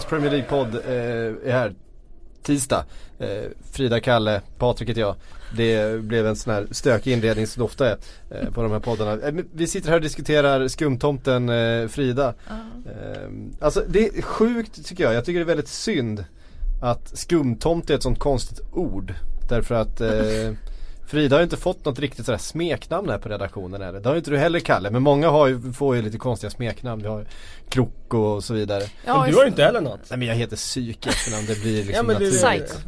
Sportbladets Premier League-podd eh, är här tisdag. Eh, Frida, Kalle, Patrik heter jag. Det blev en sån här stökig inledning som det ofta är eh, på de här poddarna. Eh, vi sitter här och diskuterar skumtomten eh, Frida. Uh. alltså det är sjukt tycker jag. Jag tycker det är väldigt synd att skumtomte är ett sånt konstigt ord. Därför att Frida har ju inte fått något riktigt sådär smeknamn här på redaktionen eller? Det har ju inte du heller Kalle, men många har ju, får ju lite konstiga smeknamn. Vi har Klocko och så vidare. Ja, men du har ju inte heller något. Nej men jag heter Psyk efternamn, det blir liksom ja, men naturligt.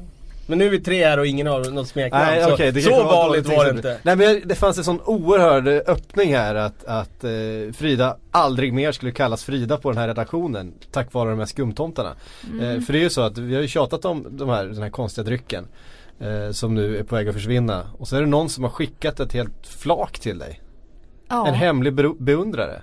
Men nu är vi tre här och ingen har något smeknamn. Nej, så okay, så vanligt var det inte. Nej men det fanns en sån oerhörd öppning här att, att eh, Frida aldrig mer skulle kallas Frida på den här redaktionen. Tack vare de här skumtomtarna. Mm. Eh, för det är ju så att vi har ju tjatat om de här, den här konstiga drycken. Eh, som nu är på väg att försvinna. Och så är det någon som har skickat ett helt flak till dig. Ja. En hemlig beundrare.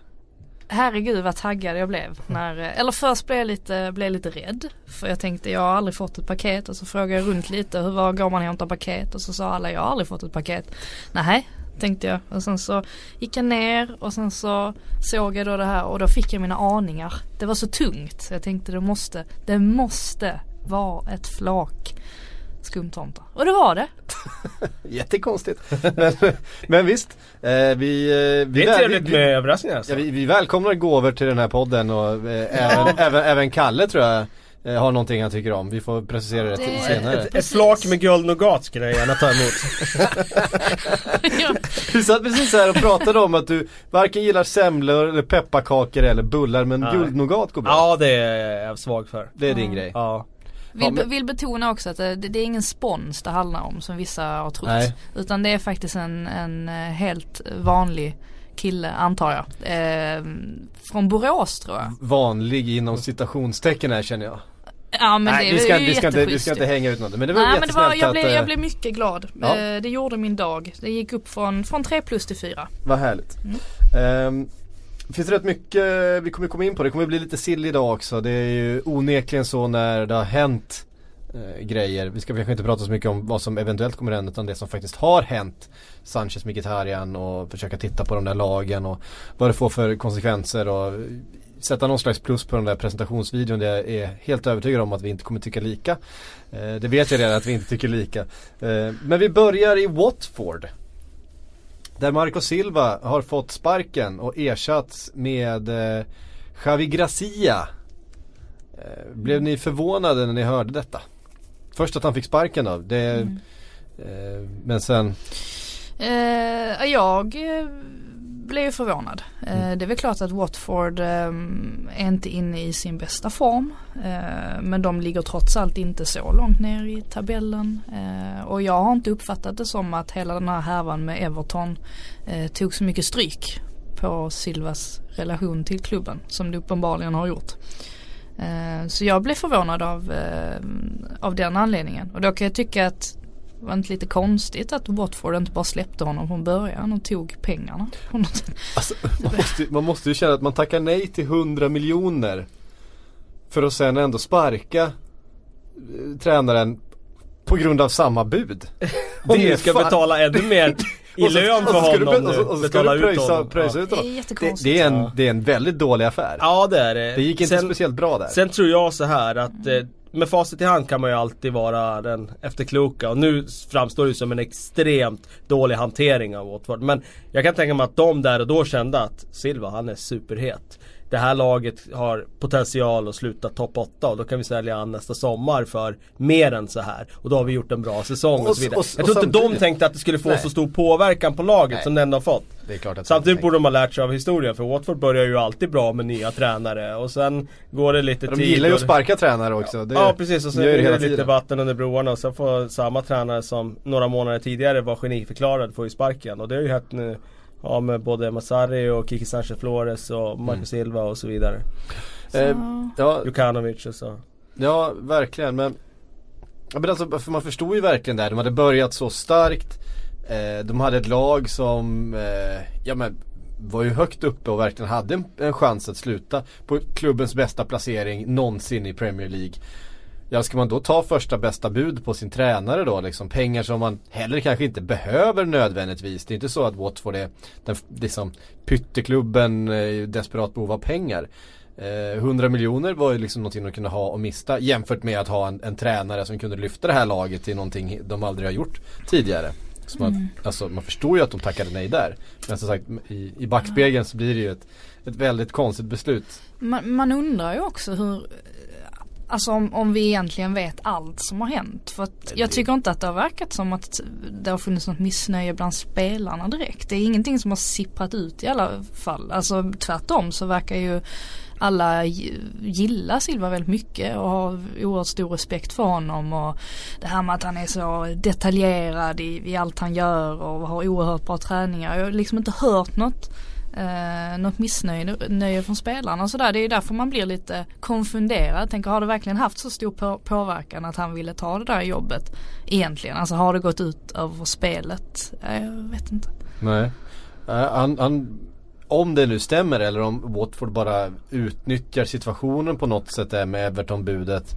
Herregud vad taggad jag blev. När, eh, eller först blev jag lite, blev lite rädd. För jag tänkte jag har aldrig fått ett paket och så frågade jag runt lite hur var går man och hämtar paket och så sa alla jag har aldrig fått ett paket. Nej, tänkte jag. Och sen så gick jag ner och sen så såg jag då det här och då fick jag mina aningar. Det var så tungt. Så jag tänkte det måste, det måste vara ett flak skumtomtar. Och det var det. Jättekonstigt. men, men visst. Eh, vi, eh, vi, det är trevligt med överraskningar alltså. ja, vi, vi välkomnar gåvor till den här podden och eh, även, även, även Kalle tror jag eh, har någonting han tycker om. Vi får precisera det, det senare. Ett, ett flak med guldnougat skulle jag gärna ta emot. du satt precis här och pratade om att du varken gillar semlor eller pepparkakor eller bullar men guldnougat går bra. Ja det är jag svag för. Det är din grej. Ja. Vill, be, vill betona också att det, det, är ingen spons det handlar om som vissa har trott. Nej. Utan det är faktiskt en, en eh, helt vanlig kille antar jag. Eh, från Borås tror jag. Vanlig inom citationstecken här känner jag. Ja men Nej, det, vi ska, vi ska, inte, vi ska inte hänga ut något. Men det var Nej, men det var, jag, blev, att, jag eh, blev mycket glad. Ja. Eh, det gjorde min dag. Det gick upp från, från 3 plus till 4. Vad härligt. Mm. Um, det finns rätt mycket vi kommer komma in på. Det kommer bli lite sill idag också. Det är ju onekligen så när det har hänt eh, grejer. Vi ska kanske inte prata så mycket om vad som eventuellt kommer hända utan det som faktiskt har hänt. Sanchez, Mkhitaryan och försöka titta på de där lagen och vad det får för konsekvenser och sätta någon slags plus på den där presentationsvideon. Det är helt övertygad om att vi inte kommer tycka lika. Eh, det vet jag redan att vi inte tycker lika. Eh, men vi börjar i Watford. Där Marco Silva har fått sparken och ersatts med eh, Javi Gracia. Eh, blev ni förvånade när ni hörde detta? Först att han fick sparken då. Det, mm. eh, men sen? Eh, jag eh, blev förvånad. Eh, mm. Det är väl klart att Watford ehm, är inte inne i sin bästa form. Eh, men de ligger trots allt inte så långt ner i tabellen. Eh, och jag har inte uppfattat det som att hela den här härvan med Everton tog så mycket stryk på Silvas relation till klubben som det uppenbarligen har gjort. Så jag blev förvånad av, av den anledningen. Och då kan jag tycka att var inte lite konstigt att Watford inte bara släppte honom från början och tog pengarna? Alltså, man, måste, man måste ju känna att man tackar nej till 100 miljoner för att sen ändå sparka eh, tränaren på grund av samma bud. Om du ska fan... betala ännu mer i lön för honom nu. Och så ska du pröjsa, pröjsa ut honom. Det är det, det, är en, det är en väldigt dålig affär. Ja det är det. Det gick inte sen, speciellt bra där. Sen tror jag så här att eh, med facit i hand kan man ju alltid vara den efterkloka och nu framstår det som en extremt dålig hantering av Watford. Men jag kan tänka mig att de där och då kände att Silva han är superhet det här laget har potential att sluta topp 8 och då kan vi sälja an nästa sommar för mer än så här. Och då har vi gjort en bra säsong och, och så vidare. Och, och, jag tror inte de tänkte att det skulle få nej. så stor påverkan på laget nej. som den har fått. Det är klart att Samtidigt borde de ha lärt sig av historien för Watford börjar ju alltid bra med nya tränare och sen går det lite tid. De gillar ju att sparka tränare också. Det ja precis och sen är det, det lite vatten under broarna och sen får samma tränare som några månader tidigare var geniförklarad få ju sparken och det har ju hänt nu Ja med både Masari och Kiki Sanchez Flores och Marcus mm. Silva och så vidare. Så. Eh, ja. Jukanovic och så. Ja verkligen men men alltså, för man förstod ju verkligen det här. De hade börjat så starkt. Eh, de hade ett lag som eh, ja, men, var ju högt uppe och verkligen hade en, en chans att sluta på klubbens bästa placering någonsin i Premier League. Ja, ska man då ta första bästa bud på sin tränare då liksom? Pengar som man heller kanske inte behöver nödvändigtvis. Det är inte så att Watford är den liksom pytteklubben i desperat behov av pengar. Eh, 100 miljoner var ju liksom någonting de kunde ha och mista jämfört med att ha en, en tränare som kunde lyfta det här laget till någonting de aldrig har gjort tidigare. Så man, Mm. alltså, man förstår ju att de tackade nej där. Men som sagt i, i backspegeln så blir det ju ett, ett väldigt konstigt beslut. Man, man undrar ju också hur Alltså om, om vi egentligen vet allt som har hänt. För att jag tycker inte att det har verkat som att det har funnits något missnöje bland spelarna direkt. Det är ingenting som har sipprat ut i alla fall. Alltså tvärtom så verkar ju alla gi- gilla Silva väldigt mycket och har oerhört stor respekt för honom och det här med att han är så detaljerad i, i allt han gör och har oerhört bra träningar. Jag har liksom inte hört något eh, något missnöje nöje från spelarna och sådär. Det är därför man blir lite konfunderad. Tänker har det verkligen haft så stor på, påverkan att han ville ta det där jobbet egentligen? Alltså har det gått ut över spelet? Eh, Jag vet inte. Nej. Eh, han, han, om det nu stämmer eller om Watford bara utnyttjar situationen på något sätt där med Everton-budet.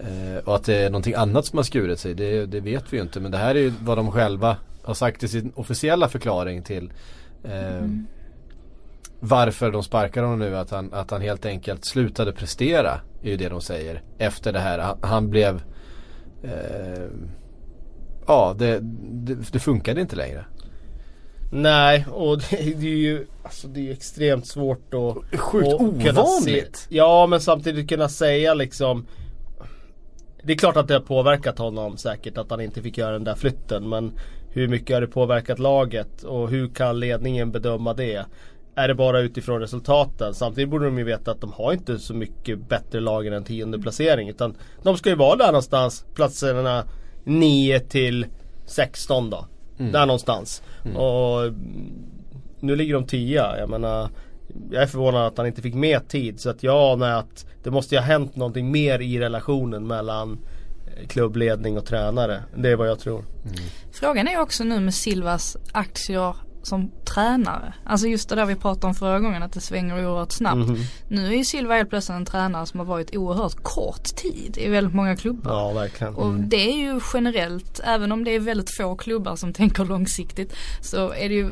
Eh, och att det är någonting annat som har skurit sig. Det, det vet vi ju inte. Men det här är ju vad de själva har sagt i sin officiella förklaring till eh, varför de sparkar honom nu. Att han, att han helt enkelt slutade prestera. Är ju det de säger. Efter det här. Han, han blev eh, Ja, det, det, det funkade inte längre. Nej, och det, det är ju alltså det är extremt svårt att Sjukt kunna ovanligt. Se, ja men samtidigt kunna säga liksom Det är klart att det har påverkat honom säkert att han inte fick göra den där flytten men Hur mycket har det påverkat laget och hur kan ledningen bedöma det? Är det bara utifrån resultaten? Samtidigt borde de ju veta att de har inte så mycket bättre lag än en tionde placering utan De ska ju vara där någonstans platserna 9 till 16 då. Där någonstans. Och mm, nu ligger de 10 jag menar jag är förvånad att han inte fick mer tid. Så att jag anar att det måste ju ha hänt någonting mer i relationen mellan klubbledning och tränare. Det är vad jag tror. Frågan är också nu med Silvas aktier som tränare. Alltså just det där vi pratade om förra gången att det svänger oerhört snabbt. Mhm. Nu är ju Silva helt plötsligt en tränare som har varit oerhört kort tid i väldigt många klubbar. Ja verkligen. Och det är ju generellt, även om det är väldigt få klubbar som tänker långsiktigt så är det ju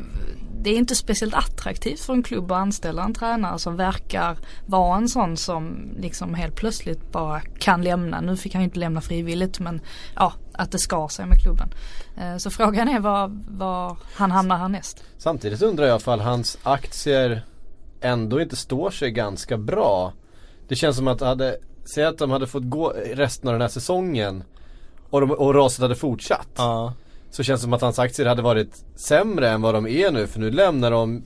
det är inte speciellt attraktivt för en klubb att anställa en tränare som verkar vara en sån som liksom helt plötsligt bara kan lämna. Nu fick han ju inte lämna frivilligt men ja, att det skar sig med klubben. Eh, Så frågan är var, var han hamnar härnäst. Samtidigt undrar jag ifall hans aktier ändå inte står sig ganska bra. Det känns som att hade, säg att de hade fått gå resten av den här säsongen och, de, och raset hade fortsatt. Ja. Så känns det som att hans aktier hade varit sämre än vad de är nu för nu lämnar de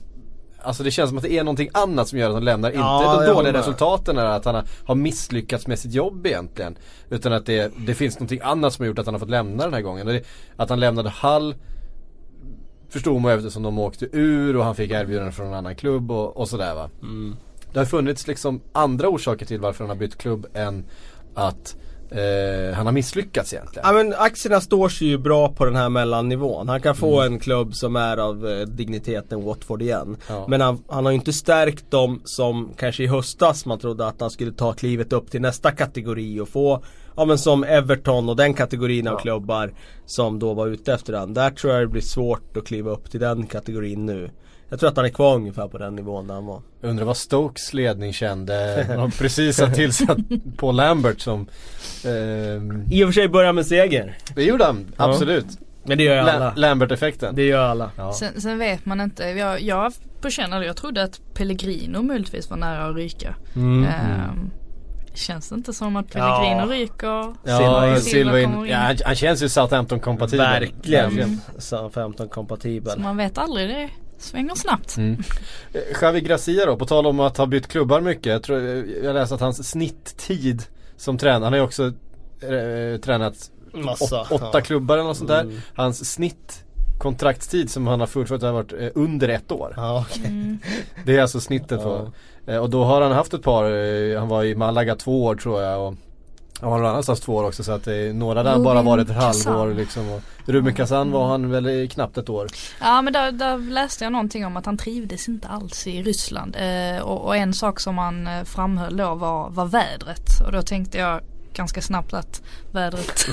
Alltså det känns som att det är någonting annat som gör att de lämnar. Ja, inte de dåliga resultaten är att han har- misslyckats med sitt jobb egentligen. Utan att det, det finns någonting annat som har gjort att han har fått lämna den här gången. Det, att han lämnade Hall Förstod man ju eftersom de åkte ur och han fick erbjudande från en annan klubb och, och sådär va. Mm. Det har funnits liksom andra orsaker till varför han har bytt klubb än att eh, han har misslyckats egentligen. Ja men aktierna står sig ju bra på den här mellannivån. Han kan få en klubb som är av eh, digniteten Watford igen. Ja. Men han, han har ju inte stärkt dem som kanske i höstas man trodde att han skulle ta klivet upp till nästa kategori och få Ja men som Everton och den kategorin av Ja. klubbar som då var ute efter den. Där tror jag det blir svårt att kliva upp till den kategorin nu. Jag tror att han är kvar ungefär på den nivån där han var. Jag undrar vad Stokes ledning kände. De precis har tillsatt Paul Lambert som ehm, I och för sig börja med seger. Det gjorde han, Ja. absolut. Men det gör ju La- alla. Lambert-effekten. Det gör alla. Ja. Sen, sen vet man inte, jag, jag på känner, jag trodde att Pellegrino möjligtvis var nära att ryka. Mm. Ehm, känns det inte som att Pellegrino Ja. ryker? Ja, Silva in, ja, han, han känns ju Southampton-kompatibel. Verkligen. Mm. Så 15 kompatibel. Så man vet aldrig, det svänger snabbt. Mm. Eh, Xavi Gracia då, på tal om att ha bytt klubbar mycket. Jag, tror, jag läste att hans snitttid som tränare, han har ju också eh, tränat Massa. åt, åtta ja. klubbar eller något sånt där. Mm. Hans snitt kontraktstid som han har fullföljt har varit eh, under ett år. Ja, okej. Mm. Det är alltså snittet. Eh, och då har han haft ett par, eh, han var i Malaga två år tror jag och han var någon annanstans två år också så att det några där han bara varit ett halvår liksom. Och Ruben Kazan var han väl i knappt ett år. Ja men där, där läste jag någonting om att han trivdes inte alls i Ryssland. Eh, och, och en sak som han eh, framhöll då var, var vädret. Och då tänkte jag ganska snabbt att vädret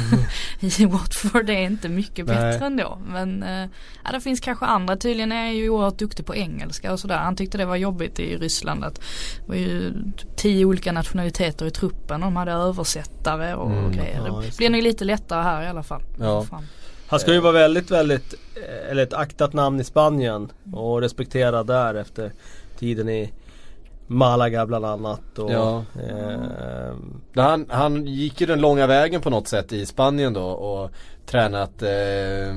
i Watford är inte mycket bättre Nej. ändå. Men eh, ja, det finns kanske andra. Tydligen är jag ju oerhört duktig på engelska och sådär. Han tyckte det var jobbigt i Ryssland att det var ju typ tio olika nationaliteter i truppen. De hade översättare och Mm, grejer. ja, det blir nog lite lättare här i alla fall. Ja. Fan. Han ska ju vara väldigt, väldigt, eh, eller ett aktat namn i Spanien och respekterad där efter tiden i Malaga bland annat. Och, Ja. eh, Han, han gick ju den långa vägen på något sätt i Spanien då och tränat eh,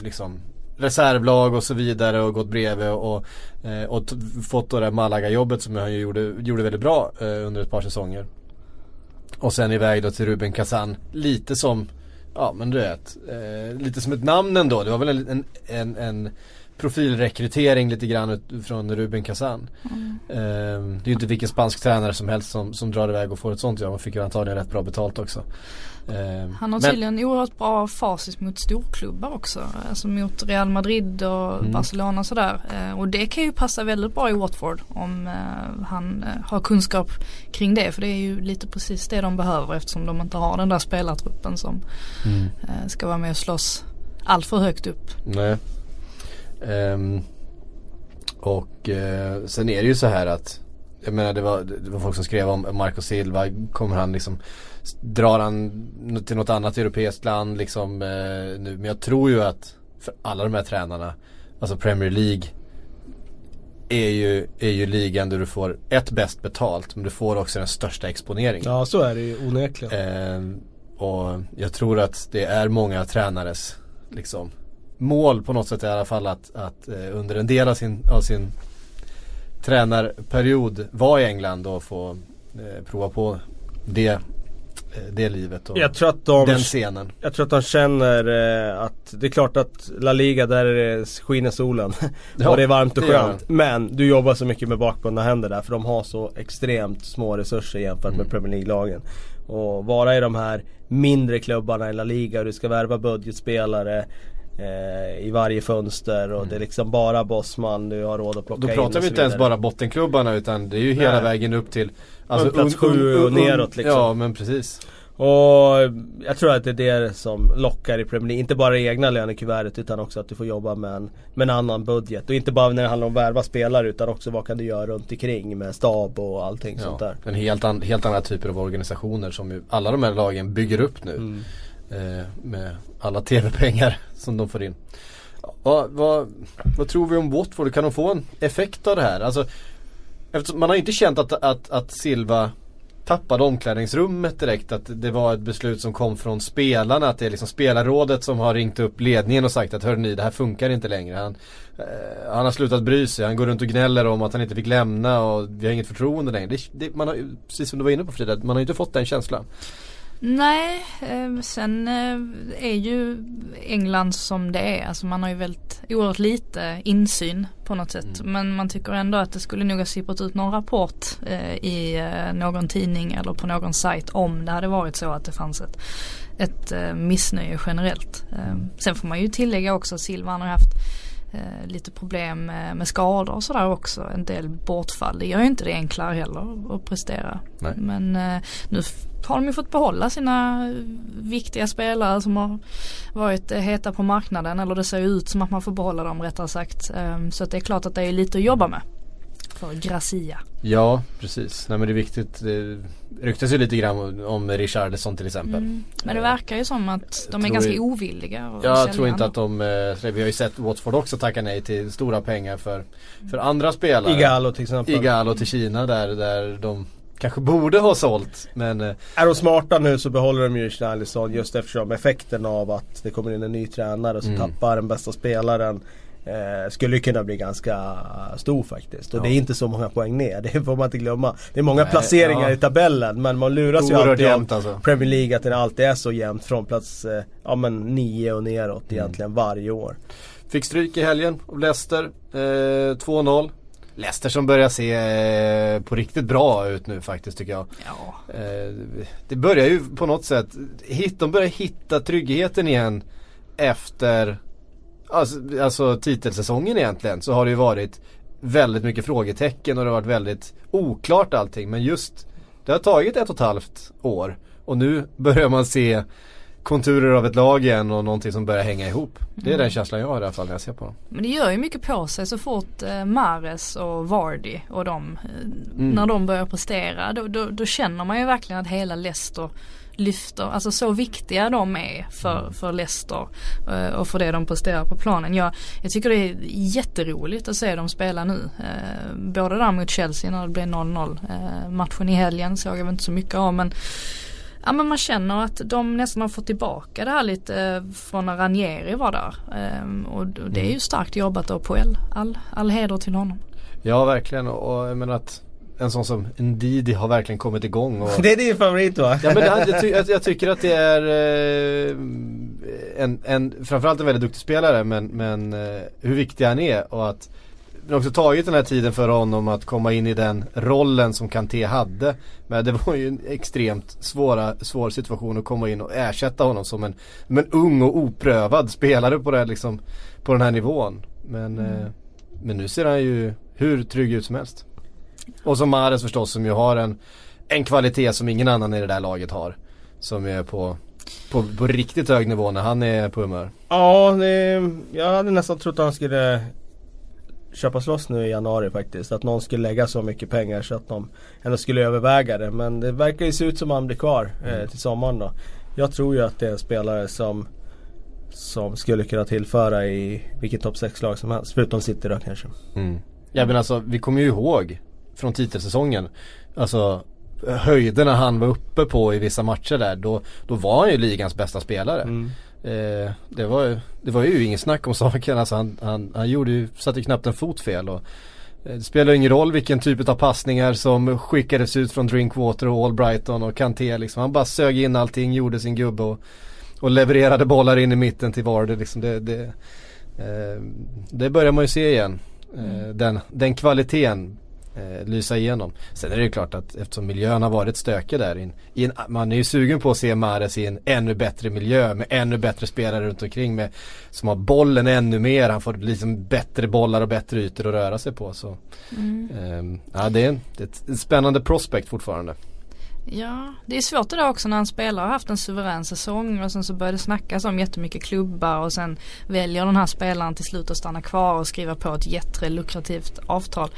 liksom reservlag och så vidare och gått bredvid och, eh, och fått då det Malaga-jobbet som han ju gjorde, gjorde väldigt bra eh, under ett par säsonger. Och sen iväg då till Ruben Kazan. Lite som, ja men du vet, eh, lite som ett namn ändå. Det var väl en, en, en profilrekrytering lite grann från Ruben Kazan. Eh, det är ju inte vilken spansk tränare som helst som, som drar iväg och får ett sånt jobb. Han fick ju antagligen rätt bra betalt också. Eh, Han har men- tydligen oerhört bra facit mot storklubbar också. Alltså mot Real Madrid och Mm. Barcelona och sådär. Eh, och det kan ju passa väldigt bra i Watford om eh, han eh, har kunskap kring det. För det är ju lite precis det de behöver eftersom de inte har den där spelartruppen som Mm. eh, ska vara med och slåss allt för högt upp. Nej. Ehm, och eh, sen är det ju så här att jag menar det var, det var folk som skrev om Marco Silva. Kommer han liksom Drar han till något annat europeiskt land liksom eh, nu. Men jag tror ju att för alla de här tränarna Alltså Premier League är ju, är ju ligan där du får ett bäst betalt men du får också den största exponeringen. ja så är det ju onekligen. Eh, och jag tror att det är många tränares liksom, mål på något sätt i alla fall att, att eh, under en del av sin, av sin tränarperiod vara i England och få eh, prova på det, eh, det livet och Jag tror att de den scenen. Jag tror att de känner att det är klart att La Liga där skiner solen Ja, och det är varmt och skönt. Men du jobbar så mycket med bakbundna händer där för de har så extremt små resurser jämfört Mm. med Premier League-lagen. Och vara i de här mindre klubbarna i La Liga och du ska värva budgetspelare i varje fönster och det är liksom bara bossman du har råd att plocka Mm. Då in pratar vi inte ens bara bottenklubbarna utan det är ju hela Nej. vägen upp till alltså, plats sju och neråt, liksom. Ja men precis. Och jag tror att det är det som lockar i Premier League. Inte bara egna lönekuvertet utan också att du får jobba med en, med en annan budget. Och inte bara när det handlar om att värva spelare utan också vad kan du göra runt omkring med stab och allting sånt Ja, där. en helt, an, helt andra typer av organisationer som ju alla de här lagen bygger upp nu. Mm. Eh, med alla tv-pengar som de får in. Vad, vad, vad tror vi om Watford? Kan de få en effekt av det här? Alltså, eftersom man har ju inte känt att, att, att Silva tappade omklädningsrummet direkt. Att det var ett beslut som kom från spelarna. Att det är liksom spelarrådet som har ringt upp ledningen och sagt att hörni det här funkar inte längre. Han, eh, han har slutat bry sig. Han går runt och gnäller om att han inte fick lämna och vi har inget förtroende längre. Det, det, man har, precis som du var inne på Frida, man har ju inte fått den känslan. Nej, eh, sen eh, är ju England som det är. Alltså man har ju väldigt oerhört lite insyn på något sätt. Men man tycker ändå att det skulle nog ha sipprat ut någon rapport eh, i någon tidning eller på någon sajt om det hade varit så att det fanns ett, ett missnöje generellt. Sen får man ju tillägga också att Silva han har haft lite problem med, med skador och sådär också. En del bortfall. Det gör ju inte det enklare heller att prestera. Nej. Men eh, nu har de ju fått behålla sina eh, viktiga spelare som har varit eh, heta på marknaden. Eller det ser ut som att man får behålla dem rättare sagt. Eh, så det är klart att det är lite att jobba med. För Gracia. Ja, precis. Nej men det är viktigt. Det ryktas ju lite grann om- Richarlison till exempel. Mm. Men det verkar ju som att de är ganska ju- ovilliga. att Jag tror inte att de, eh, vi har ju sett Watford också tacka nej till stora pengar för, för andra spelare. Igalo till exempel. Igalo till Kina där, där de kanske borde ha sålt men eh, Är de smarta nu så behåller de ju Schneiderson just eftersom effekten av att det kommer in en ny tränare och så Mm. tappar den bästa spelaren eh, skulle ju kunna bli ganska stor faktiskt. Och Ja. det är inte så många poäng ner, det får man inte glömma. Det är många Nej, placeringar ja. i tabellen men man luras ju oerhört alltid jämnt alltså. Premier League att den alltid är så jämnt från plats eh, ja, men 9 och neråt Mm. egentligen varje år. Fick stryk i helgen av Leicester. Eh, 2-0. Leicester som börjar se eh, på riktigt bra ut nu faktiskt tycker jag. Ja. Eh, det börjar ju på något sätt, hit, de börjar hitta tryggheten igen efter alltså, alltså titelsäsongen egentligen så har det ju varit väldigt mycket frågetecken och det har varit väldigt oklart allting men just det har tagit ett och ett halvt år Och nu börjar man se konturer av ett lag igen och någonting som börjar hänga ihop. Det är Mm. den känslan jag har i alla fall när jag ser på dem. Men det gör ju mycket på sig så fort eh, Mares och Vardy och de, eh, Mm. när de börjar prestera då, då, då känner man ju verkligen att hela Leicester lyfter, alltså så viktiga de är för, Mm. för Leicester eh, och för det de presterar på planen. Jag, jag tycker det är jätteroligt att se dem spela nu. Eh, både där mot Chelsea när det blev 0-0. Eh, matchen i helgen såg jag inte så mycket av men Ja men man känner att de nästan har fått tillbaka det här lite från när Ranieri var där. Och det är ju starkt jobbat av Poel. All, all heder till honom. Ja verkligen och jag menar att en sån som Ndidi har verkligen kommit igång och Det är din favorit va? Ja men det, jag, ty, jag, tycker att det är eh, en, en, framförallt en väldigt duktig spelare men, men eh, hur viktig han är och att det har också tagit den här tiden för honom att komma in i den rollen som Kanté hade. Men det var ju en extremt svåra, svår situation att komma in och ersätta honom som en, som en ung och oprövad spelare på, det, här, liksom, på den här nivån. Men, eh, men nu ser han ju hur trygg ut som helst. Och som Mares förstås som ju har en, en kvalitet som ingen annan i det där laget har. Som är på, på, på riktigt hög nivå när han är på humör. Ja, det, jag hade nästan trott att han skulle köpas loss nu i januari faktiskt. Att någon skulle lägga så mycket pengar så att de ändå skulle överväga det. Men det verkar ju se ut som han blir kvar eh, till sommaren då. Jag tror ju att det är en spelare som som skulle kunna tillföra i vilket topp 6-lag som helst. Förutom City då kanske. Mm. Ja men alltså vi kommer ju ihåg från titelsäsongen. Alltså höjderna han var uppe på i vissa matcher där. Då, då var han ju ligans bästa spelare. Mm. Eh, det, var, det var ju ingen snack om saken. Alltså han, han, han gjorde ju, satte ju knappt en fot fel. Och, eh, det spelar ingen roll vilken typ av passningar som skickades ut från Drinkwater och Albrighton och Kanté liksom. Han bara sög in allting, gjorde sin gubbe och, och levererade bollar in i mitten till Vardy liksom. Det, det, eh, det börjar man ju se igen. Eh, den, den kvaliteten eh, lysa igenom. Sen är det ju klart att eftersom miljön har varit stökig där. In, i en, man är ju sugen på att se Mares i en ännu bättre miljö med ännu bättre spelare runt omkring med, som har bollen ännu mer. Han får liksom bättre bollar och bättre ytor att röra sig på. Så, ehm, ja, det, är, det är ett spännande prospect fortfarande. Ja, det är svårt där också när en spelare har haft en suverän säsong och sen så börjar det snackas om jättemycket klubbar och sen väljer den här spelaren till slut att stanna kvar och skriva på ett jättelukrativt avtal.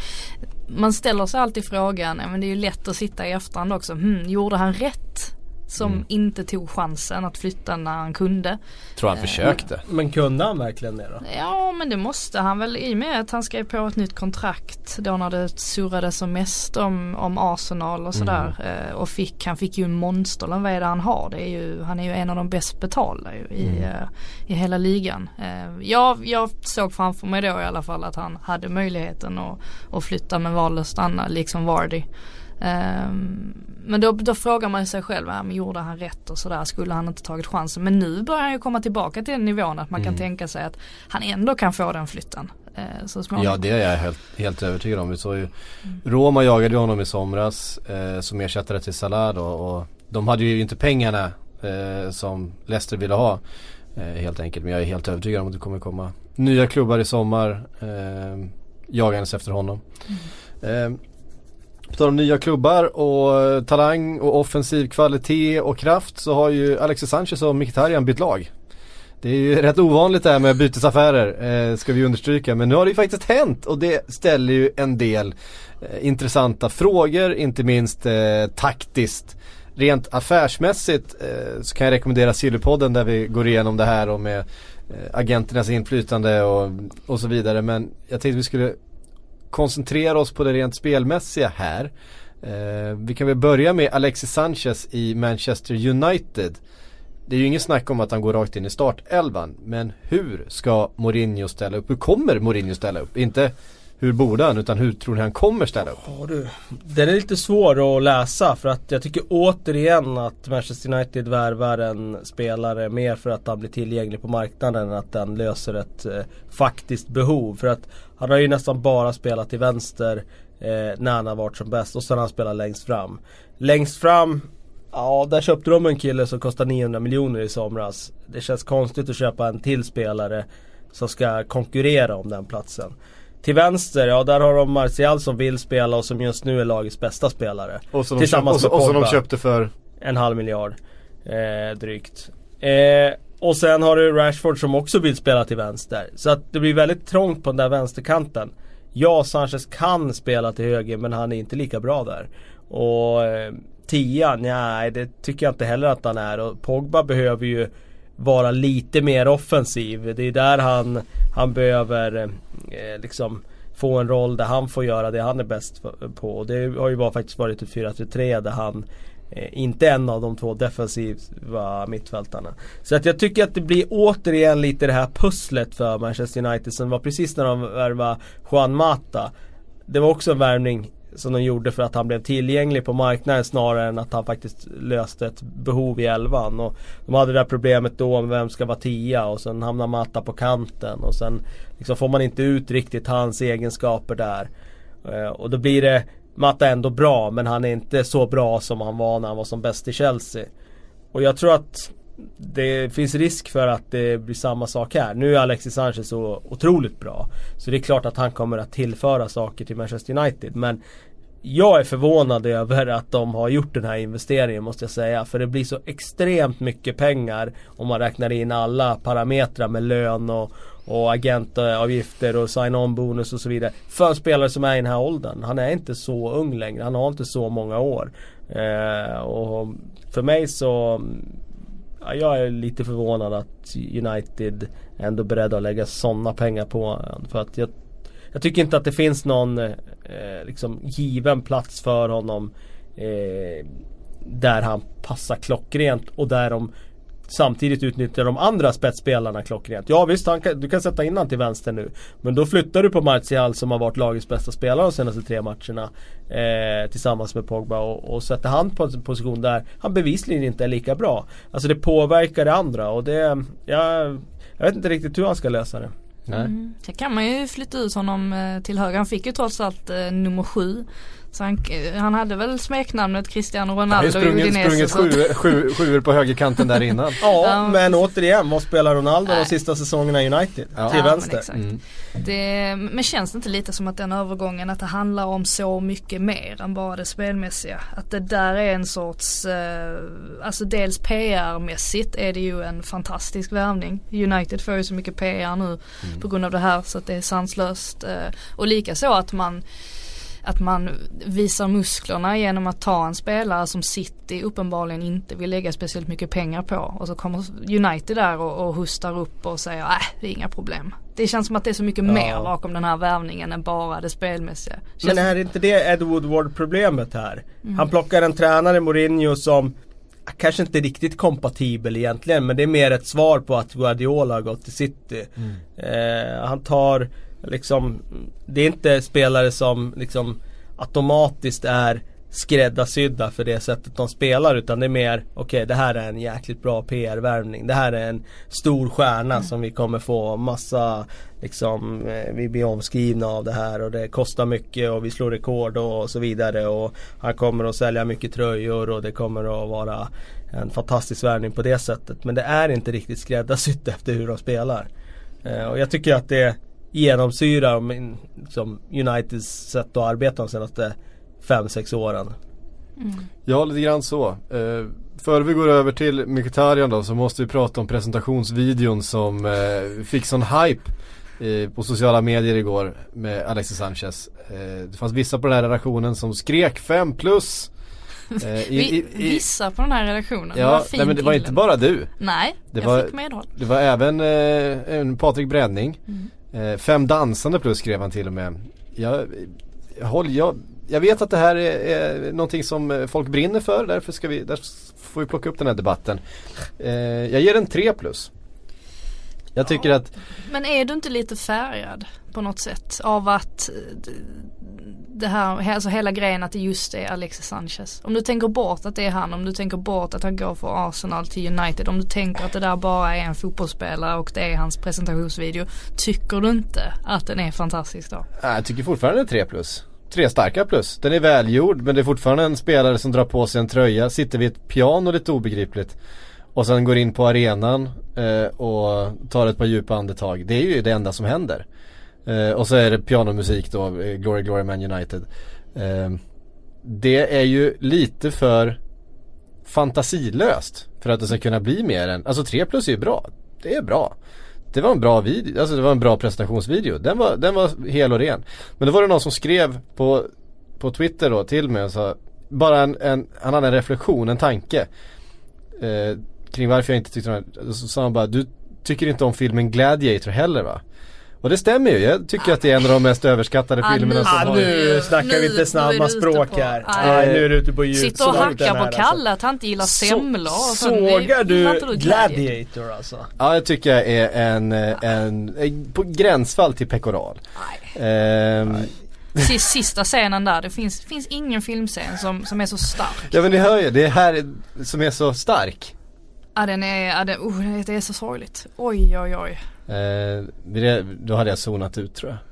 Man ställer sig alltid frågan, ja, men det är ju lätt att sitta i efterhand också, hmm, gjorde han rätt? Som Mm. inte tog chansen att flytta när han kunde. Tror han försökte. Men kunde han verkligen det då? Ja men det måste han väl i och med att han skrev på ett nytt kontrakt då när det surrade som mest om, om Arsenal och sådär. Eh, och fick, han fick ju en monsterlön, vad är det han har? Det är ju, han är ju en av de bäst betalda ju, i, eh, i hela ligan. Eh, jag, jag såg framför mig då i alla fall att han hade möjligheten att, att flytta men valde att stanna liksom Vardy. Ehm, men då, då frågar man sig själv, ja, men gjorde han rätt och sådär, skulle han inte tagit chansen? Men nu börjar han ju komma tillbaka till den nivån att man kan tänka sig att han ändå kan få den flytten. Eh, så småningom. Ja det är jag helt, helt övertygad om. Vi såg ju Roma jagade ju honom i somras eh, som ersättare till Salah då, och de hade ju inte pengarna eh, som Leicester ville ha. Eh, helt enkelt. Men jag är helt övertygad om att det kommer komma nya klubbar i sommar eh, jagandes efter honom. Eh, på tal om nya klubbar och eh, talang och offensiv kvalitet och kraft så har ju Alexis Sanchez och Mkhitaryan bytt lag. Det är ju rätt ovanligt det här med bytesaffärer, eh, ska vi understryka. Men nu har det ju faktiskt hänt och det ställer ju en del eh, intressanta frågor, inte minst eh, taktiskt. Rent affärsmässigt eh, så kan jag rekommendera Sillypodden där vi går igenom det här och med eh, agenternas inflytande och, och så vidare. Men jag tänkte vi skulle koncentrera oss på det rent spelmässiga här. Eh, vi kan väl börja med Alexis Sanchez i Manchester United. Det är ju ingen snack om att han går rakt in i startelvan. Men hur ska Mourinho ställa upp? Hur kommer Mourinho ställa upp? Inte hur borde han utan hur tror ni han kommer ställa upp? Ja du. Den är lite svår att läsa för att jag tycker återigen att Manchester United värvar en spelare mer för att han blir tillgänglig på marknaden än att den löser ett eh, faktiskt behov. För att han har ju nästan bara spelat till vänster eh, när han har varit som bäst och sen har han spelat längst fram. Längst fram Ja, där köpte de en kille som kostar 900 miljoner i somras. Det känns konstigt att köpa en till spelare som ska konkurrera om den platsen. Till vänster, ja där har de Martial som vill spela och som just nu är lagets bästa spelare. Och som, Tillsammans och, så- med och som de köpte för en halv miljard eh, drygt. Eh, och sen har du Rashford som också vill spela till vänster. Så att det blir väldigt trångt på den där vänsterkanten. Ja, Sanchez kan spela till höger men han är inte lika bra där. Och eh, tian, nej det tycker jag inte heller att han är. Och Pogba behöver ju vara lite mer offensiv. Det är där han, han behöver eh, liksom få en roll där han får göra det han är bäst på. Och det har ju bara faktiskt varit typ ett 4-3-3 där han eh, inte en av de två defensiva mittfältarna. Så att jag tycker att det blir återigen lite det här pusslet för Manchester United som var precis när de värvade Juan Mata. Det var också en värvning som de gjorde för att han blev tillgänglig på marknaden snarare än att han faktiskt löste ett behov i elvan. Och de hade det där problemet då om vem ska vara tia och sen hamnar Mata på kanten och sen liksom får man inte ut riktigt hans egenskaper där. Eh, och då blir det Mata ändå bra men han är inte så bra som han var när han var som bäst i Chelsea. Och jag tror att det finns risk för att det blir samma sak här. Nu är Alexis Sanchez så otroligt bra. Så det är klart att han kommer att tillföra saker till Manchester United. Men jag är förvånad över att de har gjort den här investeringen måste jag säga. För det blir så extremt mycket pengar om man räknar in alla parametrar med lön och, och agentavgifter och sign-on bonus och så vidare. För en spelare som är i den här åldern. Han är inte så ung längre. Han har inte så många år. Eh, och för mig så jag är lite förvånad att United ändå är beredda att lägga sådana pengar på honom. För att jag, jag tycker inte att det finns någon eh, eh, liksom given plats för honom. Eh, där han passar klockrent och där de Samtidigt utnyttjar de andra spetsspelarna klockrent. Ja visst, kan, du kan sätta in honom till vänster nu. Men då flyttar du på Martial som har varit lagets bästa spelare de senaste tre matcherna. Eh, tillsammans med Pogba och, och sätter han på en position där han bevisligen inte är lika bra. Alltså det påverkar det andra och det, ja, jag vet inte riktigt hur han ska lösa det. Nej. Mm. Sen kan man ju flytta ut honom eh, till höger. Han fick ju trots allt eh, nummer sju. Så han, han hade väl smeknamnet Cristiano Ronaldo i Udinese. sprungit sju, sju, på högerkanten där innan. ja, ja, men återigen, vad spelar Ronaldo Nej. de sista säsongerna i United? Ja. Till vänster. Men, mm. det, men känns det inte lite som att den övergången, att det handlar om så mycket mer än bara det spelmässiga? Att det där är en sorts, eh, alltså dels PR-mässigt är det ju en fantastisk värvning. United får ju så mycket PR nu mm. på grund av det här så att det är sanslöst. Eh, och likaså att man att man visar musklerna genom att ta en spelare som City uppenbarligen inte vill lägga speciellt mycket pengar på. Och så kommer United där och, och hustar upp och säger nej det är inga problem. Det känns som att det är så mycket ja. mer bakom den här värvningen än bara det spelmässiga. Känns Men är det inte det Ed Woodward problemet här? Mm. Han plockar en tränare Mourinho som Kanske inte riktigt kompatibel egentligen men det är mer ett svar på att Guardiola har gått till City. Mm. Eh, han tar liksom Det är inte spelare som liksom automatiskt är skräddarsydda för det sättet de spelar utan det är mer okej okay, det här är en jäkligt bra PR-värvning. Det här är en stor stjärna mm. som vi kommer få massa liksom eh, vi blir omskrivna av det här och det kostar mycket och vi slår rekord och så vidare och han kommer att sälja mycket tröjor och det kommer att vara en fantastisk värvning på det sättet. Men det är inte riktigt skräddarsytt efter hur de spelar. Eh, och jag tycker att det genomsyrar liksom, Uniteds sätt att arbeta de senaste 5-6 åren. Mm. Ja, lite grann så. Eh, före vi går över till Mkhitaryan då så måste vi prata om presentationsvideon som eh, fick sån hype eh, på sociala medier igår med Alexis Sanchez. Eh, det fanns vissa på den här redaktionen som skrek 5 plus. Eh, i, i, i, vissa på den här redaktionen. Ja, nej, men det var inte bara du. Nej, det jag var, fick medhåll. Det var även eh, Patrik Bränning. Mm. Eh, fem dansande plus skrev han till och med. Jag, håll, jag, jag vet att det här är, är någonting som folk brinner för. Därför, ska vi, därför får vi plocka upp den här debatten. Eh, jag ger en tre plus. Jag tycker ja. att Men är du inte lite färgad på något sätt av att eh, det här, alltså hela grejen att det just är Alexis Sanchez. Om du tänker bort att det är han, om du tänker bort att han går från Arsenal till United, om du tänker att det där bara är en fotbollsspelare och det är hans presentationsvideo. Tycker du inte att den är fantastisk då? Jag tycker fortfarande 3 plus. Tre starka plus. Den är välgjord men det är fortfarande en spelare som drar på sig en tröja, sitter vid ett piano lite obegripligt. Och sen går in på arenan eh, och tar ett par djupa andetag. Det är ju det enda som händer. Eh, och så är det pianomusik då, eh, Glory Glory Man United. Eh, det är ju lite för fantasilöst för att det ska kunna bli mer än, alltså 3 plus är ju bra. Det är bra. Det var en bra video, alltså det var en bra presentationsvideo. Den var, den var hel och ren. Men då var det någon som skrev på, på Twitter då till mig och sa Bara en, en han hade en reflektion, en tanke. Eh, kring varför jag inte tyckte den här, så sa han bara du tycker inte om filmen Gladiator heller va? Och det stämmer ju, jag tycker att det är en av de mest överskattade Ah, filmerna nu- som Ah, har nu snackar nu- vi inte ute språk på- här. Nej. Nu är du ute på djupt Sitter och här, på alltså. Kalle att han inte gillar semlor. och sen Sågar du Gladiator. Alltså? Ja jag tycker jag är en, en, en på gränsfall till pekoral. Ehm, Sis- Sista scenen där, det finns, finns ingen filmscen som, som är så stark. ja men ni hör ju, det är här som är så stark. Ja den är, ja, det, oh, det är så sorgligt. Oj oj oj. Eh, då hade jag zonat ut tror jag.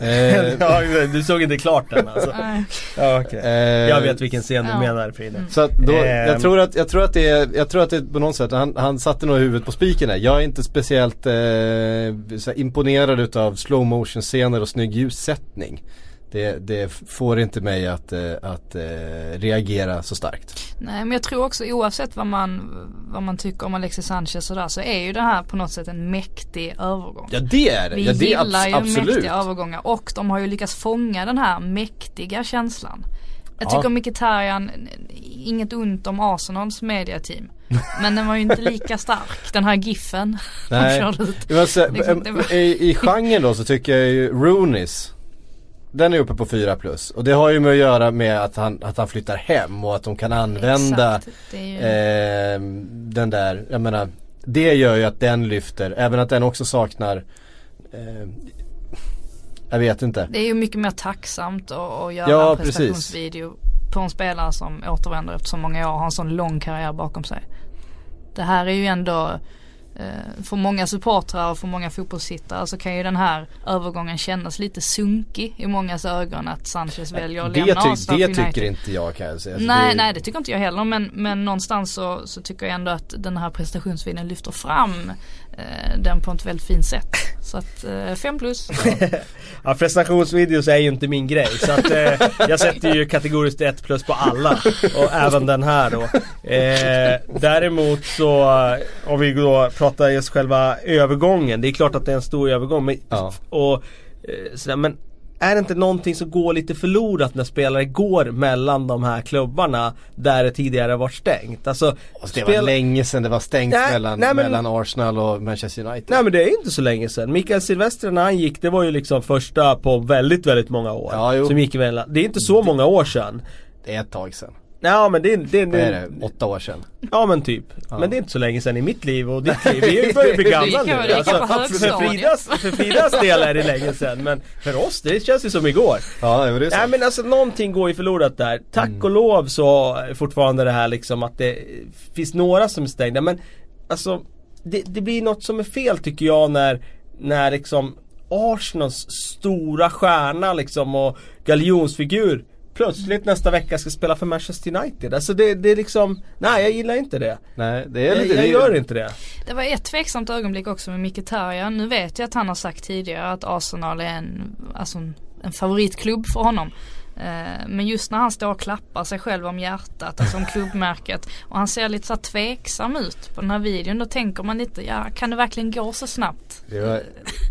Eh, ja, du såg inte klart den alltså? Nej. Ja, okej. eh, Jag vet vilken scen du Ja. menar Frida. Så att då, Ehm. jag tror att, jag tror att det är, jag tror att det är på något sätt, han, han satte nog huvudet på spiken där. Jag är inte speciellt eh, imponerad utav slow motion scener och snygg ljussättning. Det, det får inte mig att, eh, att eh, reagera så starkt. Nej men jag tror också oavsett vad man, vad man tycker om Alexis Sanchez och där så är ju det här på något sätt en mäktig övergång. Ja det är det, Vi ja, det gillar ju abs- absolut. mäktiga övergångar och de har ju lyckats fånga den här mäktiga känslan. Jag Ja. tycker Mkhitaryan, inget ont om Arsenals mediateam. Men den var ju inte lika stark, den här giffen de Nej. körde ut. Säga, Liksom, var- i, I genren då så tycker jag ju Roonis Den är uppe på 4 plus och det har ju med att göra med att han, att han flyttar hem och att de kan använda Exakt, ju, eh, den där, jag menar Det gör ju att den lyfter, även att den också saknar eh, Jag vet inte det är ju mycket mer tacksamt att, göra Ja, en precis. prestationsvideo på en spelare som återvänder efter så många år och har en sån lång karriär bakom sig. Det här är ju ändå för många supportrar och för många fotbollssittare så kan ju den här övergången kännas lite sunkig i mångas ögon att Sanchez väljer att Det, lämna ty, det United. tycker inte jag kan jag säga Alltså, nej, det, nej det tycker inte jag heller men, men någonstans så, så tycker jag ändå att den här prestationsvideon lyfter fram eh, den på ett väldigt fint sätt. Så att eh, fem plus. Ja prestationsvideos är ju inte min grej så att eh, jag sätter ju kategoriskt 1 plus på alla och även den här då. Eh, däremot så eh, om vi då pratar just själva övergången. Det är klart att det är en stor övergång men, Ja. och, eh, sådär, men är det inte någonting som går lite förlorat när spelare går mellan de här klubbarna där det tidigare varit stängt? Alltså, Alltså, det spel- var länge sedan det var stängt Nej, mellan, nej, men- mellan Arsenal och Manchester United Nej men det är inte så länge sedan. Mikael Silvestre när han gick, det var ju liksom första på väldigt, väldigt många år. Ja, som gick emellan. Det är inte så många år sedan. Det är ett tag sedan Ja men det, det, Vad är det? Åtta år sedan Ja men typ. Ja. Men det är inte så länge sedan i mitt liv och ditt liv. Vi börjar bli gamla Det nu. det på för. Fridas, för Fridas del är det länge sedan. Men för oss, det känns ju som igår. Ja det var det Nej men alltså någonting går ju förlorat där. Tack Mm. och lov så är fortfarande det här liksom att det finns några som är stängda men alltså det, det blir något som är fel tycker jag när, när liksom Arsenals stora stjärna liksom och galjonsfigur plötsligt nästa vecka ska spela för Manchester United. Alltså det, det är liksom, nej jag gillar inte det. Nej det är Jag, lite jag det- gör inte det. Det var ett tveksamt ögonblick också med Mkhitaryan. Nu vet jag att han har sagt tidigare att Arsenal är en, alltså en, en favoritklubb för honom. Eh, men just när han står och klappar sig själv om hjärtat, alltså om klubbmärket och han ser lite så tveksam ut på den här videon. Då tänker man lite, ja kan det verkligen gå så snabbt? Det var,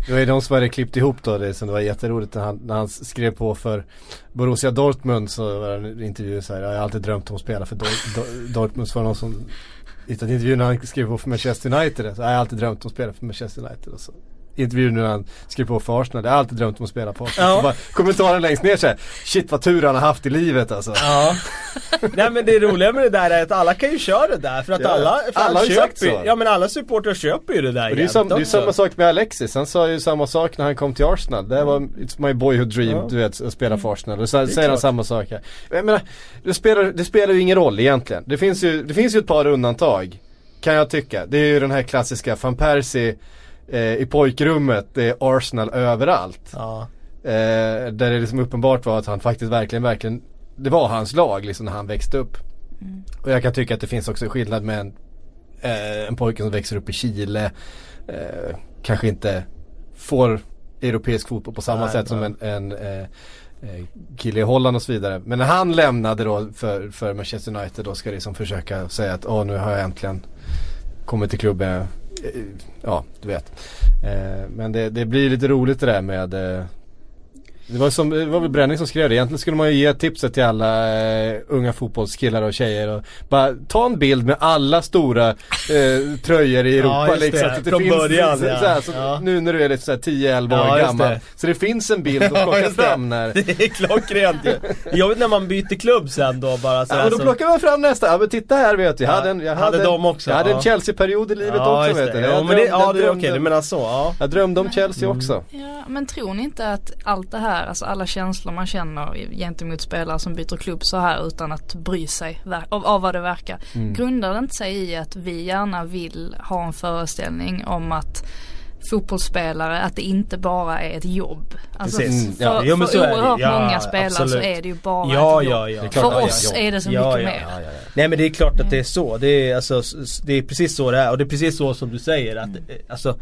det var ju de som hade klippt ihop då det som det var jätteroligt när han, när han skrev på för Borussia Dortmund så var det en intervju så här, jag har alltid drömt om att spela för Dor- Dor- Dortmund så var det någon som hittade intervjun när han skrev på för Manchester United så jag har alltid drömt om att spela för Manchester United och så intervjun när han skrev på för Arsenal, jag har alltid drömt om att spela på Arsenal. Ja. Bara, kommentaren längst ner såhär, shit vad tur han har haft i livet alltså. Ja. Nej men det roliga med det där är att alla kan ju köra det där för att Ja, alla, för alla har ju sagt köper, så. Ja men alla supportrar köper ju det där Och det är sam, det är samma sak med Alexis, han sa ju samma sak när han kom till Arsenal. Det var It's my boyhood dream, Ja. du vet, att spela för Arsenal. Och så säger han klart. samma sak här. Jag menar, det spelar, det spelar ju ingen roll egentligen. Det finns ju, det finns ju ett par undantag. Kan jag tycka. Det är ju den här klassiska van Persie eh, i pojkrummet, det är Arsenal överallt. Ja. Eh, där det liksom uppenbart var att han faktiskt verkligen, verkligen Det var hans lag liksom när han växte upp. Och jag kan tycka att det finns också skillnad med en, eh, en pojke som växer upp i Chile. Eh, kanske inte får europeisk fotboll på samma Nej, sätt som en, en, eh, eh, kille i Holland och så vidare. Men när han lämnade då för, för Manchester United då ska liksom försöka säga att åh nu har jag äntligen kommit till klubben. Eh, ja, du vet. Eh, men det, det blir lite roligt det där med eh, det var, som, det var väl Bränning som skrev det. Egentligen skulle man ju ge tipset till alla eh, unga fotbollskillar och tjejer och bara ta en bild med alla stora eh, tröjor i Europa Ja, liksom. det. Så att det Från finns, början, så, ja. så här, så Ja. Nu när du är lite såhär 10-11 Ja, år gammal. det. Så det finns en bild att plocka fram när Det är klockrent ju. Jobbigt när man byter klubb sen då bara så Ja här, men då så- plockar man fram nästa, ja men titta här vet du, jag Ja, hade en, jag hade hade, de också, jag hade en. Chelsea-period i livet ja, också vet det. du. Ja, men det, drömde- ja, det är okej, du menar så, ja. Jag drömde om Chelsea Mm. också. Ja, men tror ni inte att allt det här, alltså alla känslor man känner gentemot spelare som byter klubb så här utan att bry sig av, av vad det verkar. Mm. Grundar det inte sig i att vi gärna vill ha en föreställning om att fotbollsspelare, att det inte bara är ett jobb. Alltså Precis. Mm, för, ja. Jo, för så oerhört Ja, många spelare så absolut. är det ju bara Ja, ett jobb. ja, klart För oss är det så mycket mer. Nej men det är klart att det är så. Det är, alltså, det är precis så det är och det är precis så som du säger att eh, alltså,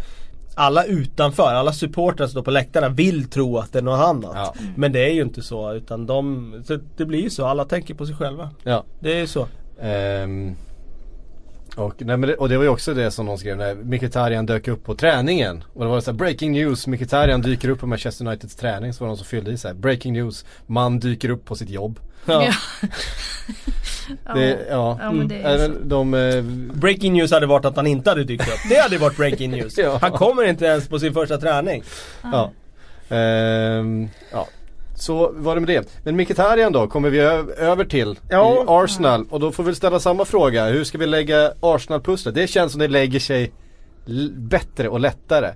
alla utanför, alla supportrar som står på läktarna vill tro att det är något annat. Ja. Men det är ju inte så utan de, så det blir ju så, alla tänker på sig själva. ja. Det är ju så. Ehm, och, nej, men det, och det var ju också det som någon skrev när Mkhitaryan dök upp på träningen. Och det var så här, breaking news, Mkhitaryan dyker upp på Manchester Uniteds träning. Så var det någon som fyllde i så här, breaking news, man dyker upp på sitt jobb. Ja. Ja. Det, ja. ja men det är Även så. de, eh, Breaking news hade varit att han inte hade dykt upp. Det hade varit breaking news. Ja. Han kommer inte ens på sin första träning. ja. Ehm, ja. Så var det med det. Men Mkhitaryan då kommer vi över till Ja. i Arsenal. Och då får vi ställa samma fråga. Hur ska vi lägga Arsenal-pusslet? Det känns som det lägger sig bättre och lättare.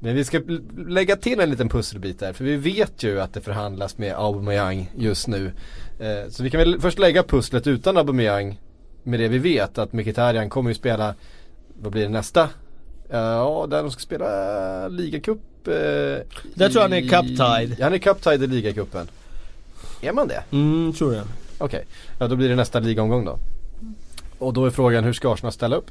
Men vi ska lägga till en liten pusselbit där. För vi vet ju att det förhandlas med Aubameyang just nu. Eh, så vi kan väl först lägga pusslet utan Aubameyang. Med det vi vet att Mkhitaryan kommer ju spela, vad blir det nästa? Eh, Ja, där de ska spela ligacup. Uh, Där tror jag han är cup-tied. Ja, han är cup-tied i ligacupen. Är man det? Mm, tror jag. Okej, ja då blir det nästa ligaomgång då. Och då är frågan hur ska Arsenal ställa upp?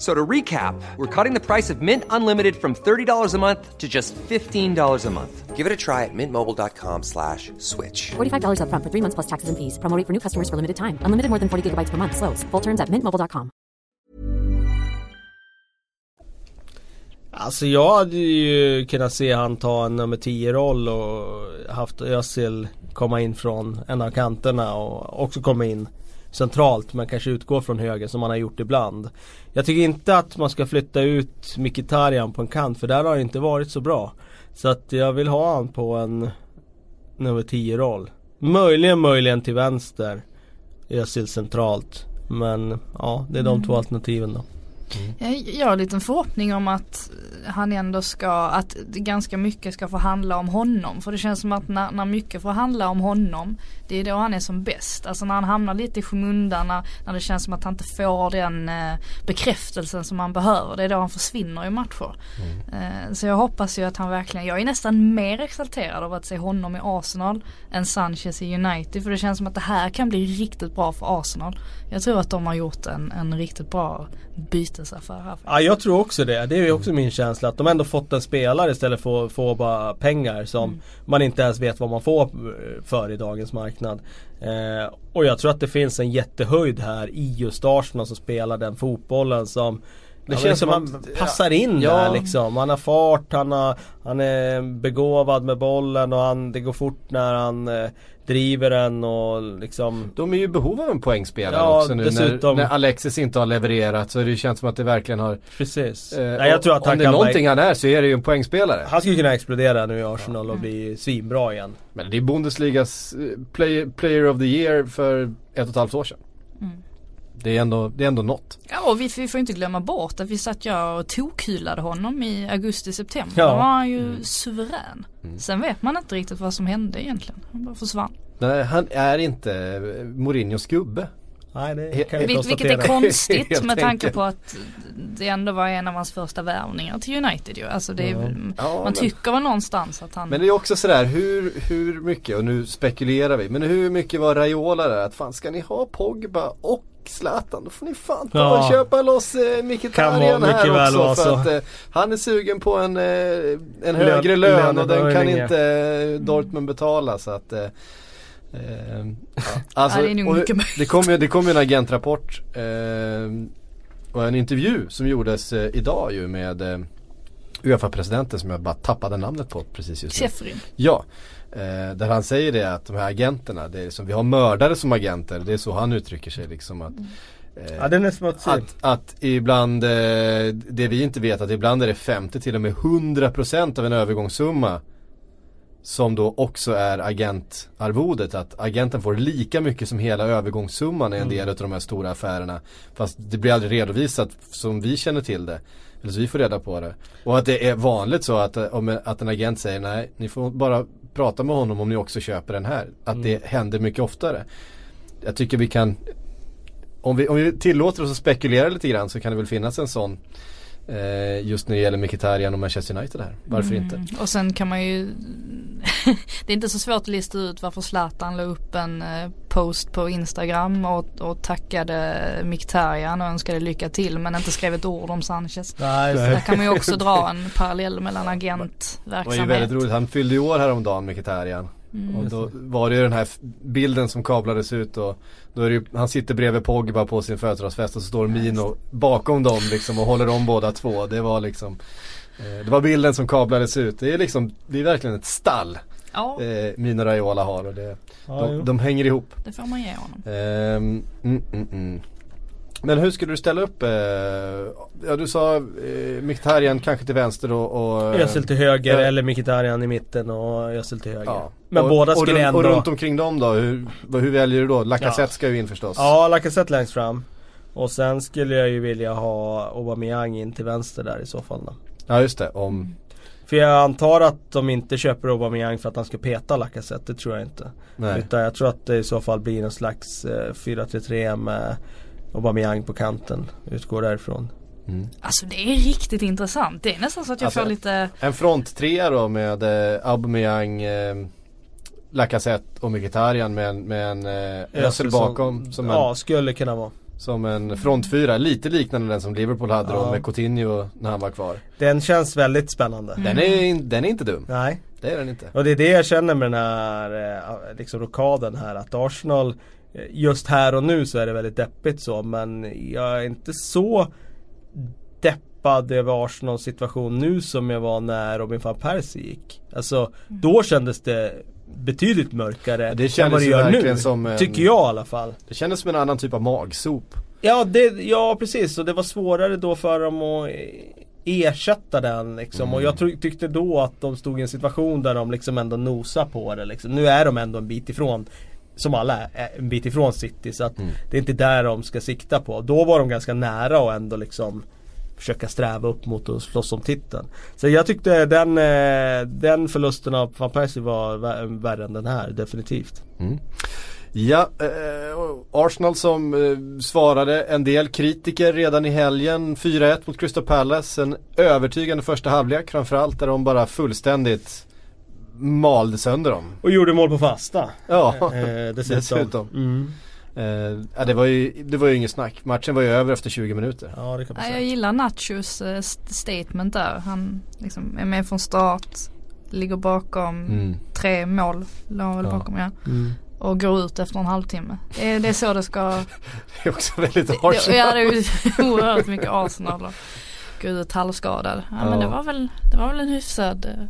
F- So to recap, we're cutting the price of Mint Unlimited from $30 a month to just $15 a month. Give it a try at mintmobile.com slash switch. $45 upfront for three months plus taxes and fees. Promo for new customers for limited time. Unlimited more than 40 gigabytes per month. Slows. Full terms at mintmobile.com. Alltså jag hade ju kunnat se han ta en nummer 10 roll och haft Özil komma in från en av kanterna och också komma in centralt men kanske utgå från höger som man har gjort ibland. Jag tycker inte att man ska flytta ut Mkhitaryan på en kant för där har det inte varit så bra. Så att jag vill ha han på en nummer 10 roll. Möjligen, möjligen till vänster. Özil centralt. Men ja, det är de två alternativen då. Jag, jag har en liten förhoppning om att han ändå ska, att ganska mycket ska få handla om honom. För det känns som att när, när mycket får handla om honom, det är då han är som bäst. Alltså när han hamnar lite i skymundan, när, när det känns som att han inte får den eh, bekräftelsen som han behöver. Det är då han försvinner i matcher. Eh, så jag hoppas ju att han verkligen, jag är nästan mer exalterad av att se honom i Arsenal än Sanchez i United. För det känns som att det här kan bli riktigt bra för Arsenal. Jag tror att de har gjort en, en riktigt bra bytesaffär här. Ja jag tror också det. Det är ju också min känsla att de ändå fått en spelare istället för att få bara pengar som man inte ens vet vad man får eh, för i dagens marknad. Eh, och jag tror att det finns en jättehöjd här i just Arsenal som spelar den fotbollen som det Ja, känns som att- passar in ja. där liksom. Han har fart, han, har, han är begåvad med bollen och han, det går fort när han eh, driver den och liksom De är ju i behov av en poängspelare Ja, också nu dessutom- när, när Alexis inte har levererat så det känns som att det verkligen har Precis. eh, Nej, jag tror att Om han det är någonting han är så är det ju en poängspelare. Han skulle kunna explodera nu i Arsenal och bli svinbra igen. Men det är Bundesligas eh, play, player of the year för ett och ett halvt år sedan. Det, är ändå, det är ändå något. Ja och vi, vi får inte glömma bort att vi satt jag och tokhyllade honom i augusti-september. Ja. Då var han ju suverän. Sen vet man inte riktigt vad som hände egentligen. Han bara försvann. Nej, han är inte Mourinhos gubbe. Nej det kan vi Vil- Vil- vilket är konstigt med tanke på att det ändå var en av hans första värvningar till United ju. Alltså det är, Ja. Ja, man men- tycker väl någonstans att han Men det är också sådär, hur, hur mycket, och nu spekulerar vi, men hur mycket var Raiola där? Att fan ska ni ha Pogba och Zlatan, då får ni fan ta Ja. och köpa loss eh, Mkhitaryan här också. För så. att eh, han är sugen på en, eh, en högre lön och den kan inte eh, Dortmund betala så att eh, eh, ja. alltså, Ja, det och det kom ju det kom ju en agentrapport eh, och en intervju som gjordes eh, idag ju med Uefa-presidenten som jag bara tappade namnet på precis just nu. Sheffrin. Ja, eh, där han säger det att de här agenterna, det är som, vi har mördare som agenter, det är så han uttrycker sig liksom att eh, Ja den är smutsig. att, att ibland, eh, det vi inte vet, att ibland är det 50 till och med 100% av en övergångssumma som då också är agentarvodet. Att agenten får lika mycket som hela övergångssumman i en del av de här stora affärerna. Fast det blir aldrig redovisat som vi känner till det. Eller så vi får reda på det. Och att det är vanligt så att, eh, att en agent säger nej, ni får bara prata med honom om ni också köper den här. Att det händer mycket oftare. Jag tycker vi kan om vi, om vi tillåter oss att spekulera lite grann så kan det väl finnas en sån just när det gäller Mkhitaryan och Manchester United här. Varför inte? Mm. Och sen kan man ju Det är inte så svårt att lista ut varför Zlatan la upp en eh, post på Instagram och, och tackade Mkhitaryan och önskade lycka till men inte skrev ett ord om Sanchez. Nej, där kan man ju också dra en parallell mellan Det var ju agentverksamhet. väldigt roligt. Han fyllde ju år häromdagen Mkhitaryan. Mm. Och då var det ju den här bilden som kablades ut och då är det ju, han sitter bredvid Pogba på sin födelsedagsfest och så står Mino bakom dem liksom och håller om båda två. Det var liksom eh, Det var bilden som kablades ut. Det är liksom, det är verkligen ett stall Ja, eh, Mino Raiola har och det, Ja, de, de hänger ihop. det får man ge honom. Ehm, mm, mm, mm. Men hur skulle du ställa upp? Eh, ja du sa eh, Mkhitaryan kanske till vänster och, och Özil till höger Ja. eller Mkhitaryan i mitten och Özil till höger. Ja. Men och, båda och, skulle runt- ändå... och runt omkring dem då, hur, hur väljer du då? Lacazette Ja. ska ju in förstås. Ja, Lacazette längst fram. Och sen skulle jag ju vilja ha Aubameyang in till vänster där i så fall då. Ja just det, om För jag antar att de inte köper Aubameyang för att han ska peta Lacazette, det tror jag inte. Nej. Utan jag tror att det i så fall blir någon slags eh, 4-3-3 med Aubameyang på kanten. Utgår därifrån. Mm. Alltså det är riktigt intressant. Det är nästan så att jag Alltså, får lite En fronttrea då med eh, Aubameyang, eh, Lacazette och Mkhitaryan med, en- med en eh, Özil bakom som, Ja, en, skulle kunna vara. som en frontfyra. Lite liknande den som Liverpool hade då Ja. med Coutinho när han var kvar. Den känns väldigt spännande. Den, är, den är inte dum. Nej. Det är den inte. Och det är det jag känner med den här eh, liksom rockaden här att Arsenal eh, Just här och nu så är det väldigt deppigt så men jag är inte så deppad över Arsenals situation nu som jag var när Robin van Persie gick. Alltså då kändes det betydligt mörkare Det än vad det gör nu. som en- Tycker jag i alla fall. Det kändes som en annan typ av magsop. Ja, det, ja precis och det var svårare då för dem att ersätta den liksom. Och jag tyckte då att de stod i en situation där de liksom ändå nosar på det liksom. Nu är de ändå en bit ifrån som alla är en bit ifrån City så att det är inte där de ska sikta på. Då var de ganska nära och ändå liksom försöka sträva upp mot att slåss om titeln. Så jag tyckte den, eh, den förlusten av van Persie var vä- värre än den här definitivt. Ja, eh, och Arsenal som eh, svarade en del kritiker redan i helgen. 4-1 mot Crystal Palace. En övertygande första halvlek framförallt där de bara fullständigt malde sönder dem. Och gjorde mål på fasta. Ja, Eh, dessutom. dessutom. Mm. Eh, ja, det, var ju, det var ju inget snack. Matchen var ju över efter 20 minuter. Ja det kan man Nej, jag säga. gillar Nachos eh, st- statement där. Han liksom är med från start, ligger bakom Mm. tre mål, låg väl Ja. bakom ja. Mm. Och går ut efter en halvtimme. Det är, det är så det ska, Det är också väldigt Arsenal. ja det är ju oerhört mycket Arsenal och gå ut halvskadad. Ja, Ja. men det var väl, det var väl en hyfsad eh,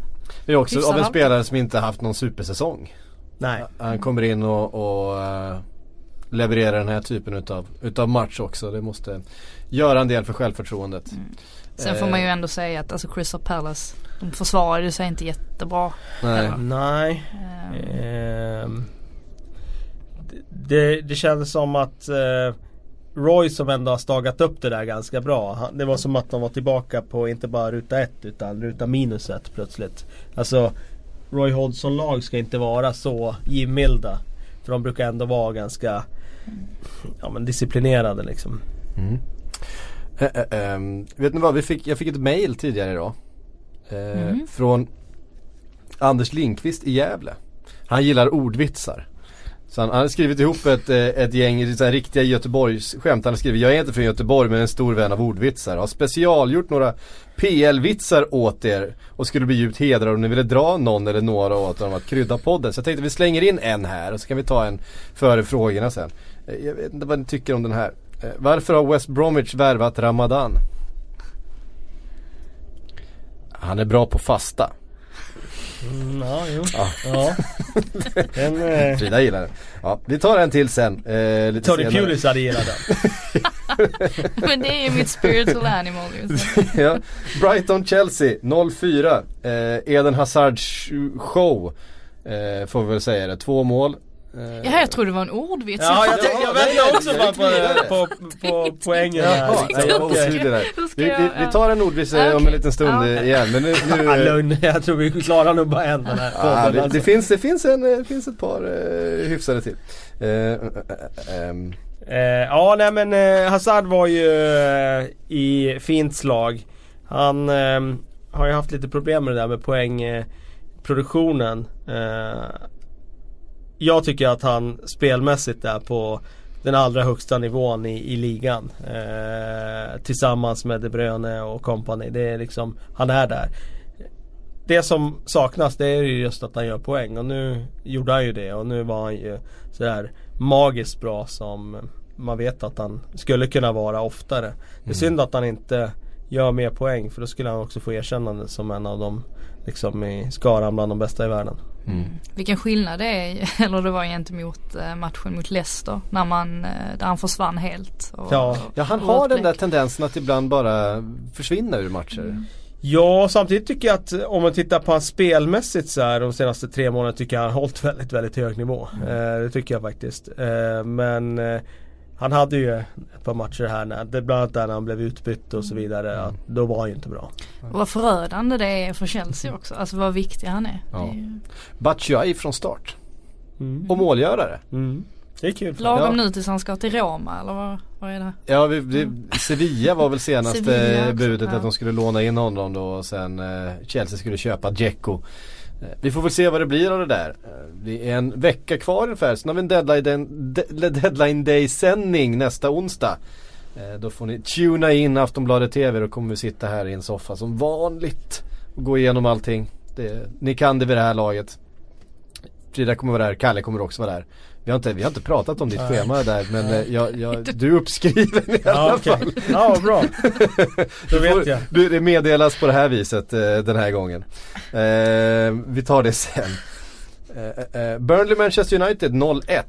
Det är också av en spelare som inte haft någon supersäsong. Nej. Han kommer in och, och levererar den här typen utav, utav match också. Det måste göra en del för självförtroendet. Sen får man ju ändå säga att alltså Crystal Palace, de försvarade sig inte jättebra. Nej. Ja. Nej. Ehm, det, det känns som att eh, Roy som ändå har stagat upp det där ganska bra. Han, det var som att de var tillbaka på inte bara ruta ett utan ruta minus ett plötsligt. Alltså Roy Hodgson lag ska inte vara så givmilda. För de brukar ändå vara ganska ja, men disciplinerade liksom. Mm. Eh, eh, ehm, vet ni vad, vi fick, jag fick ett mail tidigare idag. Eh, Mm. Från Anders Lindqvist i Gävle. Han gillar ordvitsar. Så han, han har skrivit ihop ett, eh, ett gäng så här, riktiga Göteborgsskämt. Han har skrivit, jag är inte från Göteborg men en stor vän av ordvitsar. Har specialgjort några PL-vitsar åt er och skulle bli djupt hedrade om ni ville dra någon eller några åt dem att krydda podden. Så jag tänkte vi slänger in en här och så kan vi ta en före frågorna sen. Eh, Jag vet inte vad ni tycker om den här. Eh, Varför har West Bromwich värvat Ramadan? Han är bra på fasta. Mm, ja, jo. Ja. Ja. Den, eh, Frida gillar den. Ja, vi tar en till sen. Eh, lite Tony. Pulis hade gillat den. Men det är ju mitt spiritual animal just nu. ja. Brighton Chelsea 04. Eh, Eden Hazards show. Eh, får vi väl säga det. Två mål. Eh, Ja, jag trodde det var en ordvits. Ja, jag, väntar också bara på, på, på poängen liksom. jag var där. Vi, vi, vi tar en ordvits eh, Ja, om en liten stund Ja, igen. Men nu, nu Ja, lugn, jag tror vi klarar nog bara en den här Ah, podden det, alltså. det, finns, det finns, en, eh, finns ett par eh, hyfsade till. Eh, eh, eh, ehm, Eh, ja nej men Hazard var ju i fint slag. Han eh, har ju haft lite problem med det där med poängproduktionen. Jag tycker att han spelmässigt är på den allra högsta nivån i, i ligan. Eh, tillsammans med De Bruyne och company. Det är liksom, han är där. Det som saknas det är ju just att han gör poäng och nu gjorde han ju det och nu var han ju sådär magiskt bra som man vet att han skulle kunna vara oftare. Det är synd att han inte gör mer poäng för då skulle han också få erkännande som en av dem liksom i skaran bland de bästa i världen. Vilken skillnad det är, eller det var gentemot eh, matchen mot Leicester. När man, eh, där han försvann helt. Och, Ja. ja han och har den där tendensen att ibland bara försvinna ur matcher. Ja, samtidigt tycker jag att om man tittar på hans spelmässigt så här de senaste tre månaderna tycker jag han har hållit väldigt, väldigt hög nivå. Eh, det tycker jag faktiskt. Eh, men eh, han hade ju ett par matcher här när, det bland annat där när han blev utbytt och så vidare. Att då var han ju inte bra. Och vad förödande det är för Chelsea också. Alltså vad viktig han är. Ja. Det är ju Batshuayi från start. Mm. Och målgörare. Mm. Det är kul. lagom Ja. nu tills han ska till Roma eller vad, vad är det? Ja, vi, vi, Sevilla var väl senaste budet ja. att de skulle låna in honom då och sen eh, Chelsea skulle köpa Dzeko. Vi får väl se vad det blir av det där. Det är en vecka kvar ungefär, sen har vi en deadline, de, deadline day sändning nästa onsdag. Eh, då får ni tuna in Aftonbladet TV, då kommer vi sitta här i en soffa som vanligt och gå igenom allting. Det, ni kan det vid det här laget. Frida kommer vara där, Kalle kommer också vara där. Vi har inte, vi har inte pratat om ditt schema där men eh, jag, jag, du är uppskriven i alla Ja, okej. fall. Ja, bra. Då vet jag. Du, det meddelas på det här viset eh, den här gången. Eh, vi tar det sen. Eh, eh, Burnley Manchester United 0-1. Eh,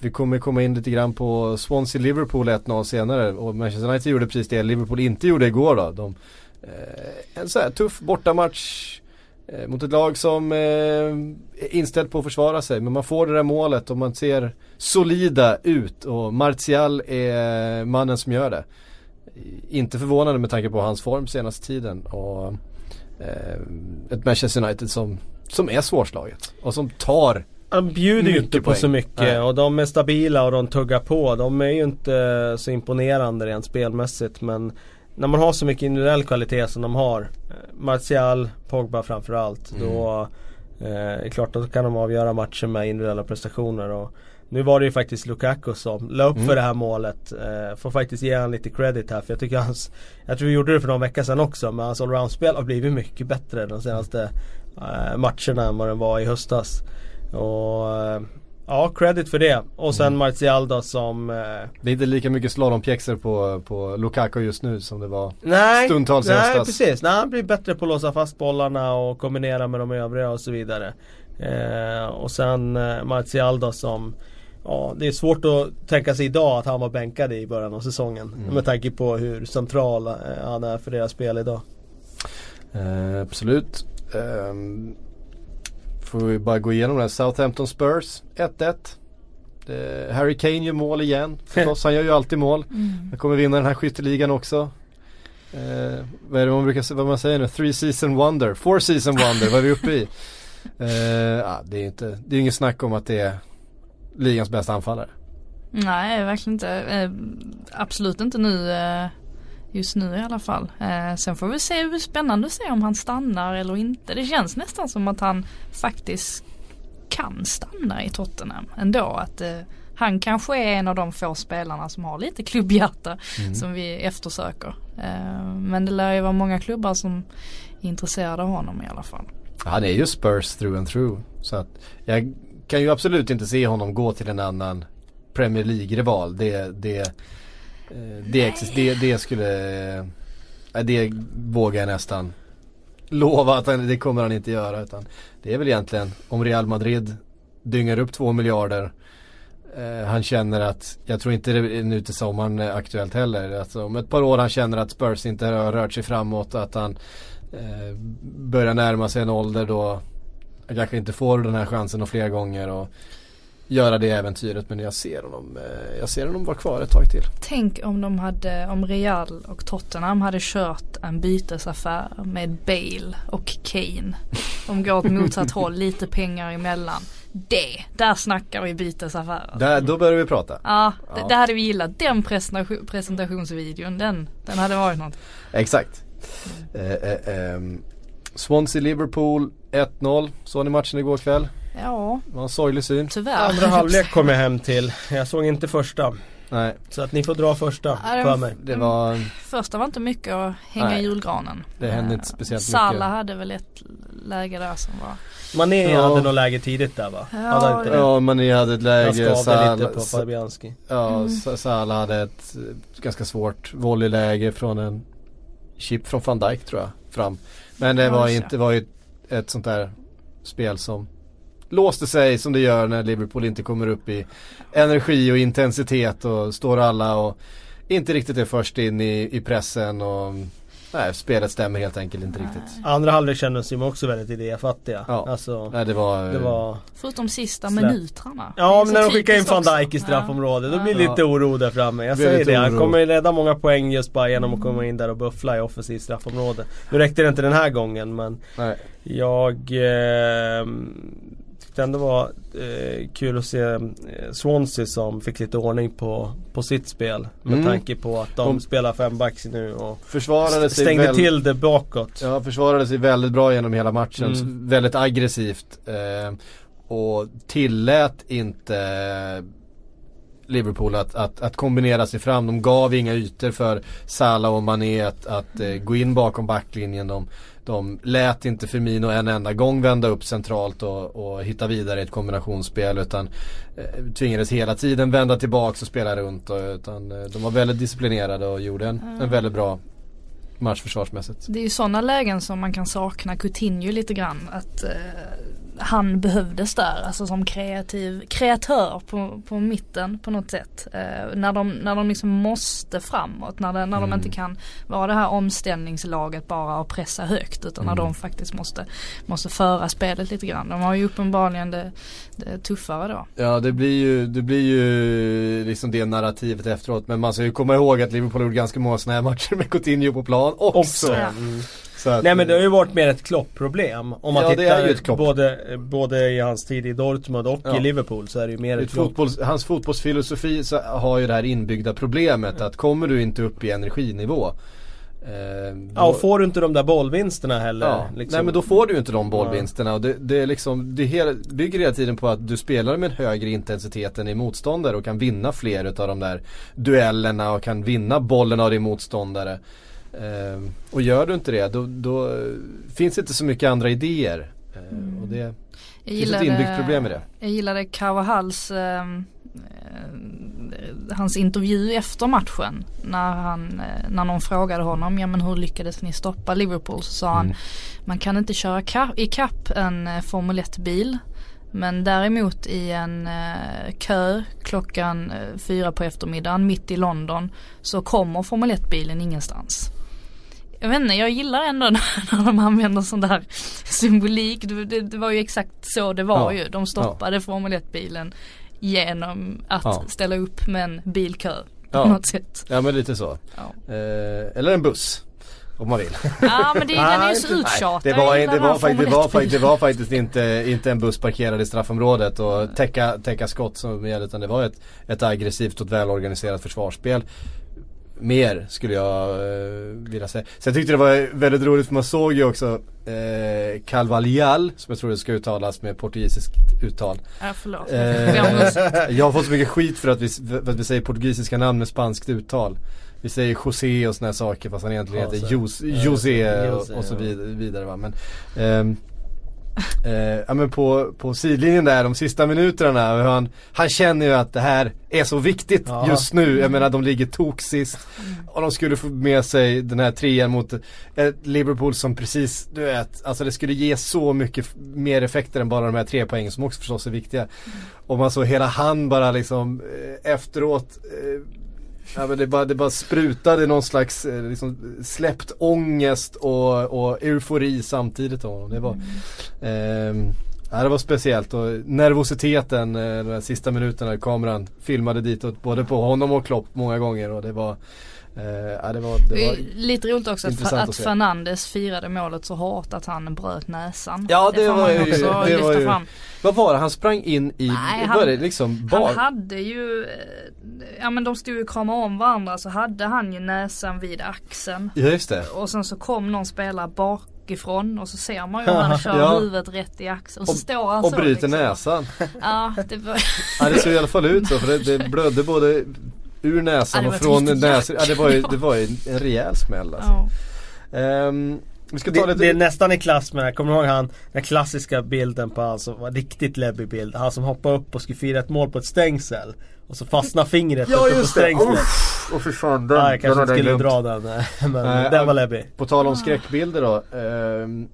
vi kommer komma in lite grann på Swansea Liverpool 1-0 senare och Manchester United gjorde precis det Liverpool inte gjorde igår då. De, eh, en så här tuff bortamatch eh, mot ett lag som eh, är inställt på att försvara sig. Men man får det där målet och man ser solida ut och Martial är mannen som gör det inte förvånande med tanke på hans form senaste tiden och eh, ett Manchester United som, som är svårslaget och som tar De bjuder ju inte på poäng. så mycket Nej. och de är stabila och de tuggar på. De är ju inte så imponerande rent spelmässigt men när man har så mycket individuell kvalitet som de har eh, Martial, Pogba framförallt Mm. då eh, är klart att kan de avgöra matchen med individuella prestationer och nu var det ju faktiskt Lukaku som la upp Mm. för det här målet. Eh, får faktiskt ge honom lite credit här för jag tycker hans Jag tror vi gjorde det för någon vecka sedan också men hans allround-spel har blivit mycket bättre de senaste eh, matcherna än vad den var i höstas. Och eh, ja, credit för det. Och sen Martial då som eh, Det är inte lika mycket slalompjäxor på, på Lukaku just nu som det var Nej, Stundtals i nej höstas. precis. Nej, han blir bättre på att låsa fast bollarna och kombinera med de övriga och så vidare. Eh, och sen eh, Martial då som Ja, det är svårt att tänka sig idag att han var bänkad i början av säsongen. Mm. Med tanke på hur central eh, han är för deras spel idag. eh, Absolut Ehm, Får vi bara gå igenom det här Southampton Spurs 1-1 Det- Harry Kane gör mål igen förstås, han gör ju alltid mål Han kommer vinna den här skytteligan också eh, Vad är det man brukar säga, vad man säger nu? Three season wonder, four season wonder, vad är vi uppe i? Eh, ja, det är inte, det är inget snack om att det är ligans bästa anfallare. Nej, verkligen inte. Eh, absolut inte nu. Just nu i alla fall. Eh, sen får vi se, hur spännande att se om han stannar eller inte. Det känns nästan som att han faktiskt kan stanna i Tottenham ändå. Att eh, han kanske är en av de få spelarna som har lite klubbhjärta Mm. som vi eftersöker. Eh, men det lär ju vara många klubbar som är intresserade av honom i alla fall. Han är ju Spurs through and through. Så att jag kan ju absolut inte se honom gå till en annan Premier League-rival. Det, det, Eh, det, exist- det, det skulle, eh, det vågar jag nästan lova att han, det kommer han inte göra. Utan det är väl egentligen om Real Madrid dyngar upp två miljarder eh, han känner att, jag tror inte det är nu till sommaren aktuellt heller. Alltså, om ett par år han känner att Spurs inte har rört sig framåt. Att han eh, börjar närma sig en ålder då han kanske inte får den här chansen och fler gånger och göra det äventyret. Men jag ser honom, eh, jag ser honom vara kvar ett tag till. Tänk om de hade, om Real och Tottenham hade kört en bytesaffär med Bale och Kane. De går åt motsatt håll, lite pengar emellan. Det, där snackar vi bytesaffärer. Där, då börjar vi prata. Ja, Ja. Det, det hade vi gillat. Den presentation, presentationsvideon, den, den hade varit något. Exakt. Eh, eh, ehm, Swansea-Liverpool 1-0. Såg ni matchen igår kväll? Ja, Det var en sorglig syn. tyvärr. Andra halvlek kom jag hem till. Jag såg inte första. Nej, Så att ni får dra första det för mig. det var, Första var inte mycket att hänga Nej. i julgranen. det hände inte speciellt Salah mycket. hade väl ett läge där som var Mané Ja. hade något läge tidigt där va? Ja, hade han inte det? Ja, Mané hade ett läge. Jag skadade lite på Fabianski. Ja, Mm. Sa- Salah hade ett ganska svårt volleyläge från en chip från van Dijk tror jag fram. Men det var inte, var ju ett sånt där spel som låste sig som det gör när Liverpool inte kommer upp i energi och intensitet och står alla och inte riktigt är först in i, i pressen och nej, spelet stämmer helt enkelt inte riktigt. Andra halvlek kändes de också väldigt idéfattiga. Ja. Alltså, Nej det var, det var... Förutom sista Släpp. minuterna. Det Ja men när de skickar in van. Dijk i straffområdet då blir det Ja. lite oro där framme. Jag säger det, han kommer ju rädda många poäng just bara genom att komma in där och buffla i offensivt straffområde. Nu räckte det inte den här gången men nej. jag eh, tyckte ändå var eh, kul att se eh, Swansea som fick lite ordning på, på sitt spel. Med Mm. tanke på att de De- spelar femбacks nu och Försvarade sig stängde väl- till det bakåt. Ja, försvarade sig väldigt bra genom hela matchen. Mm. Väldigt aggressivt. Eh, och tillät inte Liverpool att, att, att kombinera sig fram. De gav inga ytor för Salah och Mané att, att eh, gå in bakom backlinjen. De, de lät inte Firmino en enda gång vända upp centralt och, och hitta vidare i ett kombinationsspel. Utan eh, tvingades hela tiden vända tillbaks och spela runt. Och, utan, eh, de var väldigt disciplinerade och gjorde en, en väldigt bra match försvarsmässigt. Det är ju sådana lägen som man kan sakna Coutinho lite grann. Att eh, han behövdes där, alltså som kreativ kreatör på, på mitten på något sätt. Eh, när, de, när de liksom måste framåt, när, det, när de inte kan vara det här omställningslaget bara och pressa högt. Utan när de faktiskt måste, måste föra spelet lite grann. De har ju uppenbarligen det, det tuffare då. Ja det blir ju, det blir ju liksom det narrativet efteråt. Men man ska ju komma ihåg att Liverpool gjort ganska många sådana här matcher med Coutinho på plan också. Också. Ja. Mm. Att, Nej men det har ju varit mer ett kloppproblem. Om man Ja, tittar både, både i hans tid i Dortmund och Ja. i Liverpool så är det ju mer ett ett klopp. fotbolls, hans fotbollsfilosofi så har ju det här inbyggda problemet att kommer du inte upp i energinivå eh, då- Ja och får du inte de där bollvinsterna heller. Ja, liksom. nej men då får du ju inte de bollvinsterna och det, det är liksom, det hela, bygger hela tiden på att du spelar med högre intensitet än i motståndare och kan vinna fler utav de där duellerna och kan vinna bollen av din motståndare. Eh, och gör du inte det då, då eh, finns det inte så mycket andra idéer. Eh, och det Jag finns ett inbyggt problem i det. Jag gillade Carvajals eh, eh, hans intervju efter matchen. När, han, eh, när någon frågade honom, ja men hur lyckades ni stoppa Liverpool? Så sa han, Mm. man kan inte köra kapp en eh, Formel 1-bil. Men däremot i en eh, kö klockan eh, fyra på eftermiddagen mitt i London så kommer Formel 1-bilen ingenstans. Jag vet inte, jag gillar ändå när, när de använder sån där symbolik. Det, det, det var ju exakt så det var Ja. ju. De stoppade Formel 1-bilen genom att Ja. ställa upp med en bilkö på Ja. något sätt. Ja men lite så. Ja. Eh, eller en buss. Om man vill. Ja men det, den är ju så uttjatad. det, var, Jag det, gillar var, den faktiskt, det, Formel var, 1 faktiskt, det var faktiskt inte, inte en buss parkerad i straffområdet och täcka, täcka skott som gällde utan det var ett, ett aggressivt och välorganiserat försvarsspel. Mer skulle jag eh, vilja säga. Sen tyckte det var väldigt roligt för man såg ju också eh, Calvalial som jag tror det ska uttalas med portugisiskt uttal. Ja förlåt. Eh, Jag har fått så mycket skit för att, vi, för att vi säger portugisiska namn med spanskt uttal. Vi säger José och sådana saker fast han egentligen José. heter Jos, Ja, José och, och så vidare va. Men, ehm, eh, ja men på, på sidlinjen där de sista minuterna, han, han känner ju att det här är så viktigt Ja. just nu. Jag menar de ligger tok sist och de skulle få med sig den här trean mot ett Liverpool som precis, du vet, alltså det skulle ge så mycket mer effekter än bara de här tre poängen som också förstås är viktiga. Och man såg hela han bara liksom eh, efteråt eh, Ja men det bara, det bara sprutade någon slags eh, liksom, släppt ångest och, och eufori samtidigt av honom. Det var, ehm, ja, det var speciellt och nervositeten eh, de här sista minuterna kameran filmade ditåt både på honom och Klopp många gånger och det var eh, ja, det var, det Det var är lite roligt också att, att att. Fernandes firade målet så hårt att han bröt näsan. Ja, det får var ju- också det lyfta var ju- fram. Vad var det? Han sprang in i, Nej, var han- det liksom bar? Han hade ju, eh, ja men de stod ju och kramade om varandra så hade han ju näsan vid axeln. Ja just det. Och sen så kom någon spelare bakifrån och så ser man ju hur han kör Ja. huvudet rätt i axeln. Och så Och- står han Och så bryter liksom. näsan. Ja, det var, Ja det såg i alla fall ut så för det, det blödde både ur näsan Ja, och från näsan. Ja det var ju, det var ju en rejäl smäll alltså. ja. Ehm, vi ska ta Det, lite det är nästan i klass med här. Kommer du ihåg han, den klassiska bilden på han som var riktigt läbbig bild. Han som hoppade upp och skulle fira ett mål på ett stängsel. Och så fastnar fingret Ja uppe på stängslet. Uff, Åh fy fan den, Ja, jag kanske den inte skulle glömt. dra den. nej, Men Nej, den var läbbig. På tal om skräckbilder då. ehm,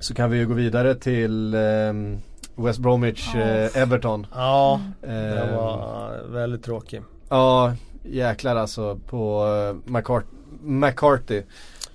så kan vi ju gå vidare till ehm, West Bromwich eh, Everton. Ja, Ehm, den var väldigt tråkig. Ja, jäklar alltså på uh, McCart- McCarthy.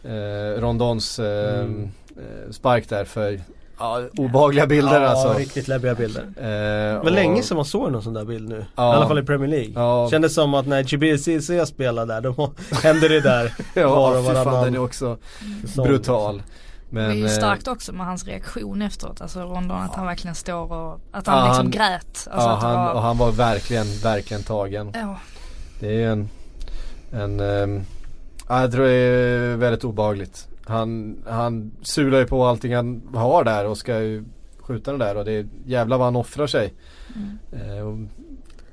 Uh, Rondons eh, Mm. eh, spark där för ja, obehagliga bilder ja, alltså. riktigt läbbiga bilder. Eh, var och- länge sedan man såg någon sån där bild nu. Ja. I alla fall i Premier League. Ja. Kändes som att när GBCC spelade där, då hände det där. var Ja, och fy fan den är också säsong. Brutal. Det är Men, ju eh, starkt också med hans reaktion efteråt. Alltså Rondon att han verkligen står och att Ja, han liksom han- grät. Alltså ja, han, var, och han var verkligen, verkligen tagen. ja. Det är ju en, en ja, jag tror det är väldigt obehagligt. Han, han sular ju på allting han har där och ska ju skjuta den där och det är jävla vad han offrar sig. Eh, och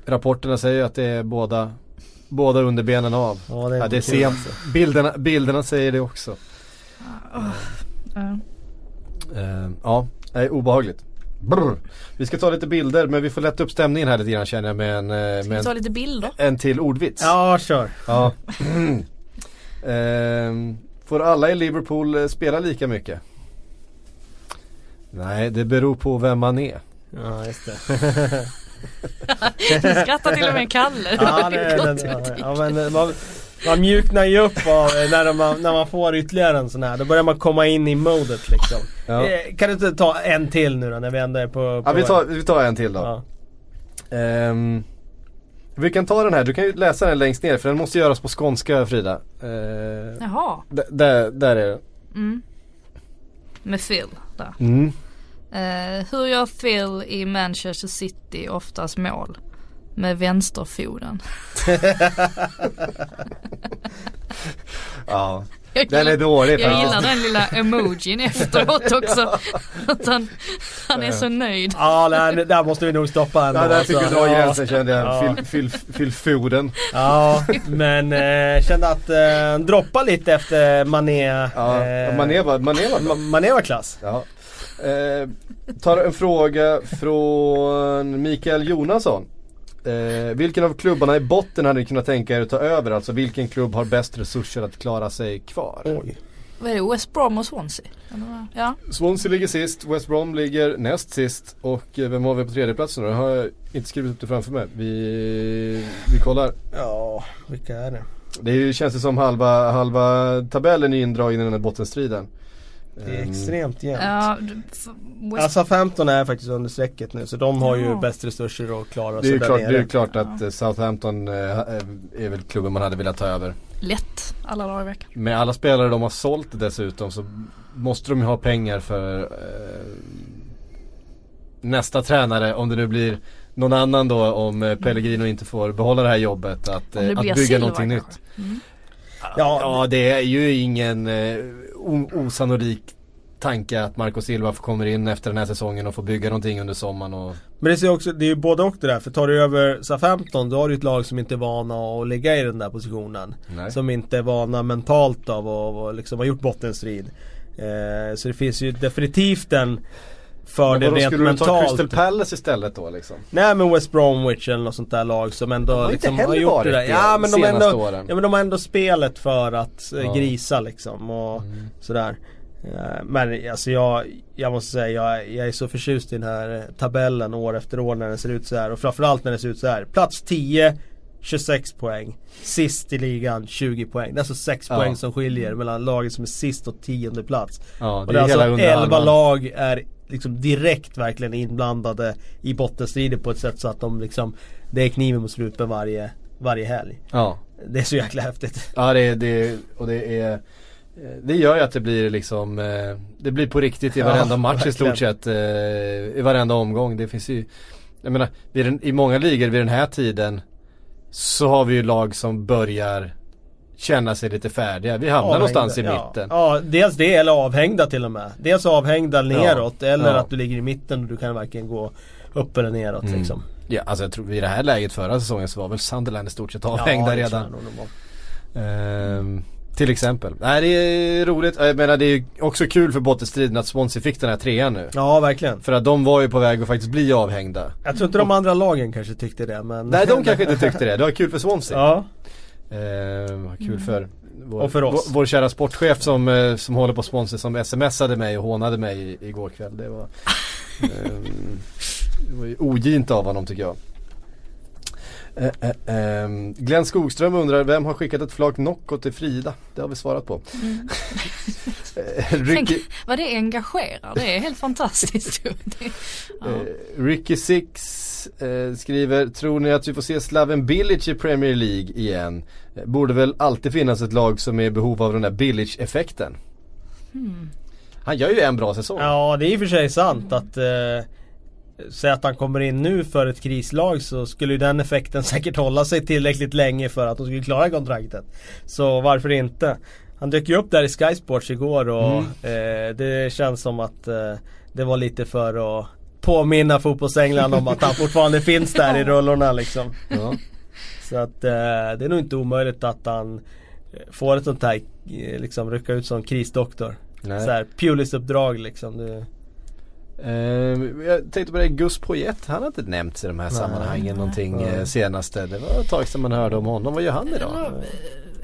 rapporterna säger att det är båda, båda underbenen av. Ja, det är Ja, det ser kul. bilderna, bilderna säger det också. Ja. Eh, ja, det är obehagligt. Brr. Vi ska ta lite bilder men vi får lätta upp stämningen här lite grann känner jag med en, eh, med Vi en, lite bilder. en till ordvits. Ja, kör. Ja. Ehm, får alla i Liverpool eh, spela lika mycket? Nej, det beror på vem man är. Ja, just det. Nu skrattar till och med Kalle. Ja, det, den, ja, ja, men man, man mjuknar ju upp av eh, när man, när man får ytterligare en sån här. Då börjar man komma in i modet liksom. Ja. Eh, Kan du inte ta en till nu då när vi ändå är på... på Ja, vi, tar, vi tar en till då. Ja. Ehm, vi kan ta den här, du kan ju läsa den längst ner för den måste göras på skånska Frida. Uh, Jaha. där, där är det. Mm. Med Phil där. Mm. Eh, hur gör Phil i Manchester City oftast mål? Med vänsterfoten. Ja, Jag den är dålig jag gillar den lilla emojin efteråt också. Att han, han är så nöjd. Ja, där, där måste vi nog stoppa ändå. Ja, där fick alltså. dra Ja. gränsen kände jag. Ja. Fyll, fyll, fyll foden. Ja, men eh, kände att eh, droppa lite efter Mané. Ja, eh, Mané var, Mané var Mané var klass. Ja. Eh, tar en fråga från Mikael Jonasson. Eh, vilken av klubbarna i botten hade ni kunnat tänka er att ta över? Alltså vilken klubb har bäst resurser att klara sig kvar? Oj. Vad är det? West Brom och Swansea? Ja. Swansea ligger sist, West Brom ligger näst sist och eh, vem har vi på tredje platsen då? Det har jag inte skrivit upp det framför mig. Vi, vi kollar. Ja, vilka är det? Det ju- känns som halva, halva tabellen är indragen i den här bottenstriden. Det är Ehm, extremt jämnt. Ja, West Alltså 15 är faktiskt under strecket nu så de har ju Ja. bäst resurser att klara Det är sig ju där klart, det är nere. klart att eh, Southampton eh, är väl klubben man hade velat ta över. lätt alla dagar i veckan. Med alla spelare de har sålt dessutom så måste de ju ha pengar för eh, nästa tränare om det nu blir någon annan då om eh, Pellegrino inte får behålla det här jobbet att, det att bygga någonting kanske. nytt. Mm. Ja, ja det är ju ingen eh, osannolik tanke att Marco Silva kommer in efter den här säsongen och får bygga någonting under sommaren och Men det, ser också, det är ju både och det där. För tar du över SA-15 då har du ett lag som inte är vana att ligga i den där positionen. Nej. Som inte är vana mentalt av att liksom ha gjort bottenstrid. Eh, så det finns ju definitivt en Fördel vadå, rent skulle du ta Crystal mentalt. Palace istället då liksom? Nej men West Bromwich eller något sånt där lag som ändå har liksom har gjort det där. det Ja men, de ändå, åren. ja men de har ändå spelet för att eh, Ja. grisa liksom och Mm. sådär. Eh, Men alltså jag, jag måste säga jag, jag är så förtjust i den här eh, tabellen år efter år när den ser ut så här och framförallt när den ser ut så här. Plats 10 26 poäng. Sist i ligan 20 poäng. Det är alltså 6 Ja. poäng som skiljer mellan laget som är sist och tionde plats. Ja, Och det det är alltså under 11 halvan. lag är liksom direkt verkligen inblandade i bottenstrider på ett sätt så att de liksom Det är kniven mot strupen varje, varje helg. Ja, Det är så jäkla häftigt. ja det, är- det, och det är eh, det gör ju att det blir liksom eh, Det blir på riktigt i Ja, varenda match i verkligen. stort sett eh, I varenda omgång. Det finns ju Jag menar, i många ligor vid den här tiden Så har vi ju lag som börjar Känna sig lite färdiga. Vi hamnar någonstans i ja. mitten. Ja, dels det eller avhängda till och med. Dels avhängda neråt eller Ja. att du ligger i mitten och du kan varken gå upp eller neråt Mm. liksom. Ja, alltså jag tror i det här läget förra säsongen så var väl Sunderland i stort sett avhängda redan. Ehm, till exempel. Nej det är roligt. Jag menar det är också kul för bottenstriden att Swansea fick den här trean nu. Ja, verkligen. För att de var ju på väg att faktiskt bli avhängda. Jag tror inte de andra lagen kanske tyckte det men... Nej de kanske inte tyckte det. Det var kul för Swansea. Ja. Vad kul för vår, Och för oss. Vår, vår kära sportchef som, eh, som håller på Swansea som smsade mig och hånade mig igår kväll. Det var, det var ju ogint av honom tycker jag. Eh, eh, ehm, Glenn Skogström undrar, vem har skickat ett flak Nocco till Frida? Det har vi svarat på. Eh, Tänk Ricky, vad det engagerar, det är helt fantastiskt. Det- ja. eh, Ricky Six eh, skriver, tror ni att vi får se Slaven Bilic i Premier League igen? Eh, Borde väl alltid finnas ett lag som är i behov av den där Bilic-effekten. Han gör ju en bra säsong. Ja, det är i och för sig sant att eh, Säg att han kommer in nu för ett krislag så skulle ju den effekten säkert hålla sig tillräckligt länge för att de skulle klara kontraktet. Så varför inte? Han dök ju upp där i Sky Sports igår och eh, det känns som att eh, det var lite för att påminna fotbollsänglarna om att han fortfarande finns där i rullorna liksom. Ja. Så att eh, det är nog inte omöjligt att han eh, får ett sånt här eh, liksom rycka ut som krisdoktor. Nej. Så här Pulis-uppdrag liksom. Det, Ehm, jag tänkte på det, Gus Poyet, han har inte nämnts i de här sammanhangen någonting Nej. eh, senaste. Det var ett tag sedan man hörde om honom. Vad gör han idag?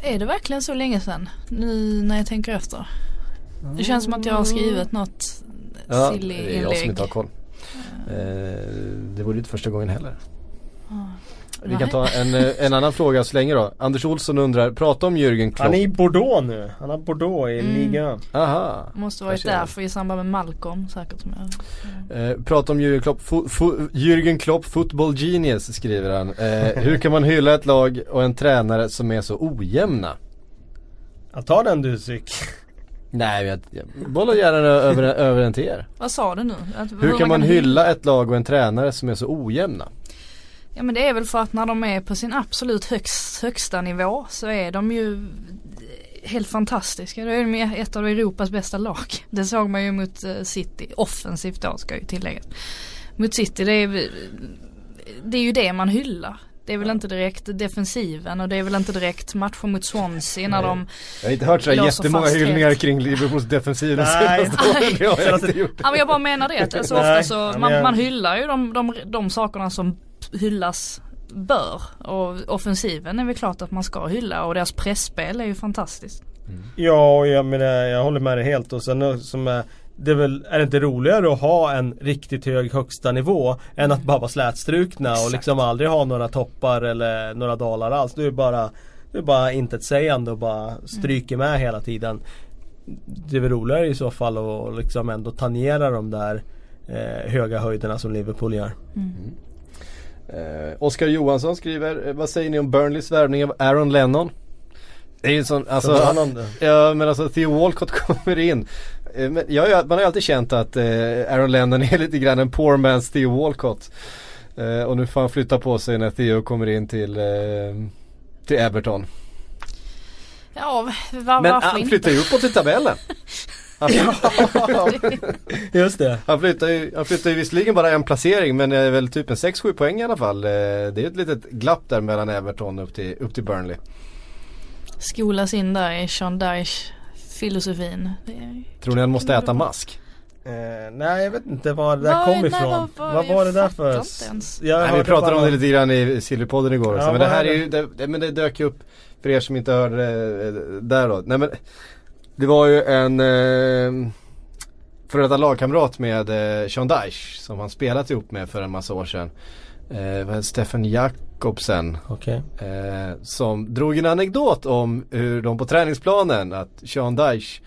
Är det verkligen så länge sedan? Nu när jag tänker efter. Det känns som att jag har skrivit något Ja, silly det är jag som inlägg. inte har koll. Eh, det vore ju inte första gången heller. Vi Nej. kan ta en, eh, en annan fråga så länge då. Anders Olsson undrar, prata om Jürgen Klopp. Han är i Bordeaux nu. Han har Bordeaux i Mm. ligan. Aha. Måste varit Där därför i samband med Malcolm säkert som jag Eh, prata om Jürgen Klopp, fo- fo- Jürgen Klopp football genius skriver han. Eh, hur kan man hylla ett lag och en tränare som är så ojämna? Jag tar den du Syk. Nej, jag, jag bollar gärna över, över den till er. Vad sa du nu? Att, Hur kan man hylla ett lag och en tränare som är så ojämna? Ja men det är väl för att när de är på sin absolut högst, högsta nivå så är de ju helt fantastiska. Då är de ett av Europas bästa lag. Det såg man ju mot eh, City, offensivt då ska ju tilläggas. Mot City det är, det är ju det man hyllar. Det är väl inte direkt defensiven och det är väl inte direkt matcher mot Swansea när de Jag har inte hört så här Låser jättemånga hyllningar kring Liverpools defensiv de Nej. senaste åren. Det har jag inte gjort. Ja men jag bara menar det att alltså ofta så ja, man, man hyllar ju de, de, de sakerna som hyllas bör och offensiven är väl klart att man ska hylla och deras pressspel är ju fantastiskt. Ja, och jag menar jag håller med dig helt. Och sen eh, som är, det är väl, är det inte roligare att ha en riktigt hög högsta nivå än att bara vara slätstrukna och liksom aldrig ha några toppar eller några dalar alls. Du är bara, du är bara intetsägande och bara stryker med hela tiden. det är väl roligare i så fall att liksom ändå tangera de där eh, höga höjderna som Liverpool gör. Eh, Oskar Johansson skriver, eh, vad säger ni om Burnleys värvning av Aaron Lennon? Det är ju en sån, alltså, ja men alltså Theo Walcott kommer in. Eh, Men jag, ju- man har ju alltid känt att eh, Aaron Lennon är lite grann en poor man's Theo Walcott. Eh, och nu får han flytta på sig när Theo kommer in till, eh, till Everton. Ja, var, Men varför han inte? flyttar ju uppåt i tabellen. Han, Just det. han, flyttar ju, han flyttar ju visserligen bara en placering men är väl typ en 6-7 poäng i alla fall. Det är ett litet glapp där mellan Everton upp till, upp till Burnley. Skolas in där i Sean Dyche filosofin. Det Tror ni han måste äta mask? Eh, nej jag vet inte var det där Vad- kom nej, ifrån. vad- Vad, vad- var det där för? Jag Nej, vi pratade om det lite grann i Sillypodden igår. Ja, men det här är ju, det, det, men det dök ju upp för er som inte hörde det eh, där då. Nej men det var ju en eh, före detta lagkamrat med eh, Sean Dyche som han spelat ihop med för en massa år sedan. Eh, Stefan Jakobsen. Okej. Eh, som drog en anekdot om hur de på träningsplanen att Sean Dyche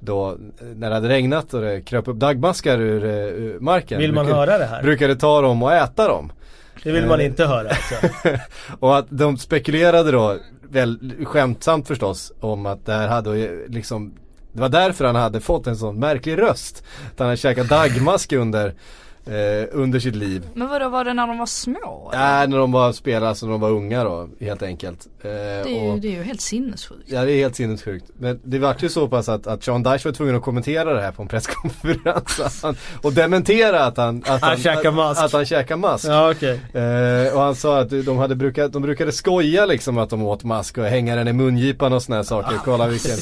då eh, när det hade regnat och det kröp upp dagmaskar ur, eh, ur marken. Vill man brukade, höra det här? Brukade ta dem och äta dem. Det vill man Eh. inte höra alltså. och att de spekulerade då, väl skämtsamt förstås, om att det här hade liksom Det var därför han hade fått en sån märklig röst. Att han hade käkat dagmask under, eh, under sitt liv. Men vadå, var det när de var små? eller? Nej, när de var spelare, alltså när de var unga då, helt enkelt. Eh, det, är ju, och, det är ju helt sinnessjukt. Ja det är helt sinnessjukt. Men det vart ju så pass att, att Sean Dyche var tvungen att kommentera det här på en presskonferens. Att han, och dementera att han, att Han käkar att, mask. Att han käkar mask. Ja okej. Eh, och han sa att de, hade brukat, de brukade skoja liksom att de åt mask och hänga den i mungipan och sådana saker. Kolla vilken.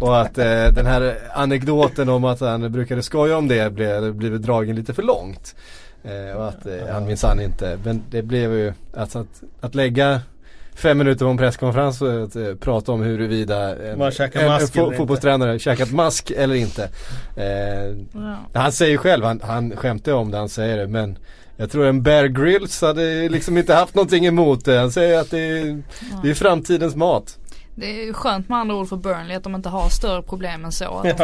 Och att eh, den här anekdoten om att han brukade skoja om det blev, blev dragen lite för långt. Eh, och att eh, han minsann inte, men det blev ju alltså att, att lägga Fem minuter på en presskonferens och att, eh, prata om huruvida en, en, en fo- inte. fotbollstränare käkat mask eller inte. Eh, Ja. han säger själv, han, han skämtar om det, han säger det men jag tror en Bear Grylls hade liksom inte haft någonting emot det. Han säger att det är, det är framtidens mat. Det är ju skönt med andra ord för Burnley att de inte har större problem än så. Att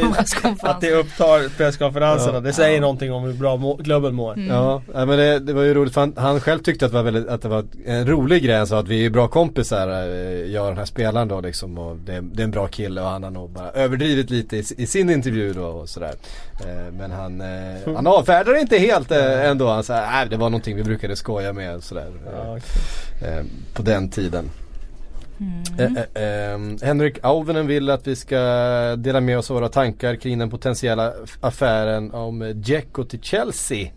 de. Att det upptar presskonferenserna. Ja. Det säger Ja. någonting om hur bra må- klubben mår. Mm. Ja, men det, det var ju roligt för han, han själv tyckte att det var väldigt, att det var en rolig grej. Han sa att vi är bra kompisar, eh, jag och den här spelaren då liksom. Och det, det är en bra kille och han har nog bara överdrivit lite i, i sin intervju då och sådär. Eh, men han, eh, han avfärdar inte helt ändå. Han sa, nej det var någonting vi brukade skoja med sådär. Ja, eh, på den tiden. Mm. Eh, eh, Henrik Auvenen vill att vi ska dela med oss av våra tankar kring den potentiella affären om eh, Dzeko till Chelsea.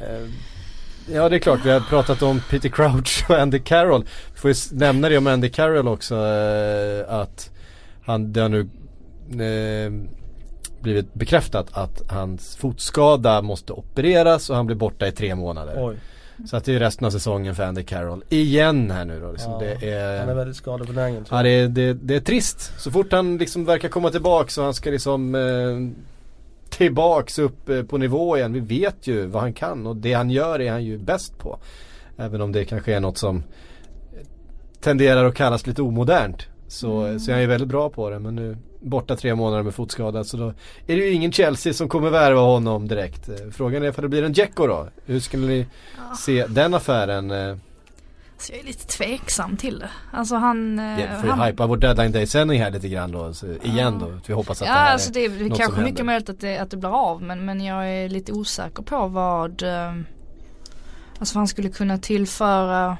Eh, ja det är klart, vi har pratat om Peter Crouch och Andy Carroll. Vi får ju nämna det om Andy Carroll också eh, att han, det har nu eh, blivit bekräftat att hans fotskada måste opereras och han blir borta i tre månader. Oj. Så att det är resten av säsongen för Andy Carroll. Igen här nu då. Liksom. Ja, det är, Han är väldigt skadebenägen tror Ja jag. det är, det, det är trist. Så fort han liksom verkar komma tillbaks och han ska liksom eh, tillbaks upp eh, på nivå igen. Vi vet ju vad han kan och det han gör är han ju bäst på. Även om det kanske är något som tenderar att kallas lite omodernt. Så, så är han ju väldigt bra på det men nu borta tre månader med fotskada så då är det ju ingen Chelsea som kommer värva honom direkt. Eh, Frågan är ifall det blir en Dzeko då? Hur skulle ni se den affären? eh, Så jag är lite tveksam till det. Alltså han... eh, Ja, får ju han hypa vår deadline day sändning här lite grann då. Så igen då. Vi hoppas att Ja det här alltså det är något kanske mycket möjligt att det, att det blir av men, men jag är lite osäker på vad Alltså vad han skulle kunna tillföra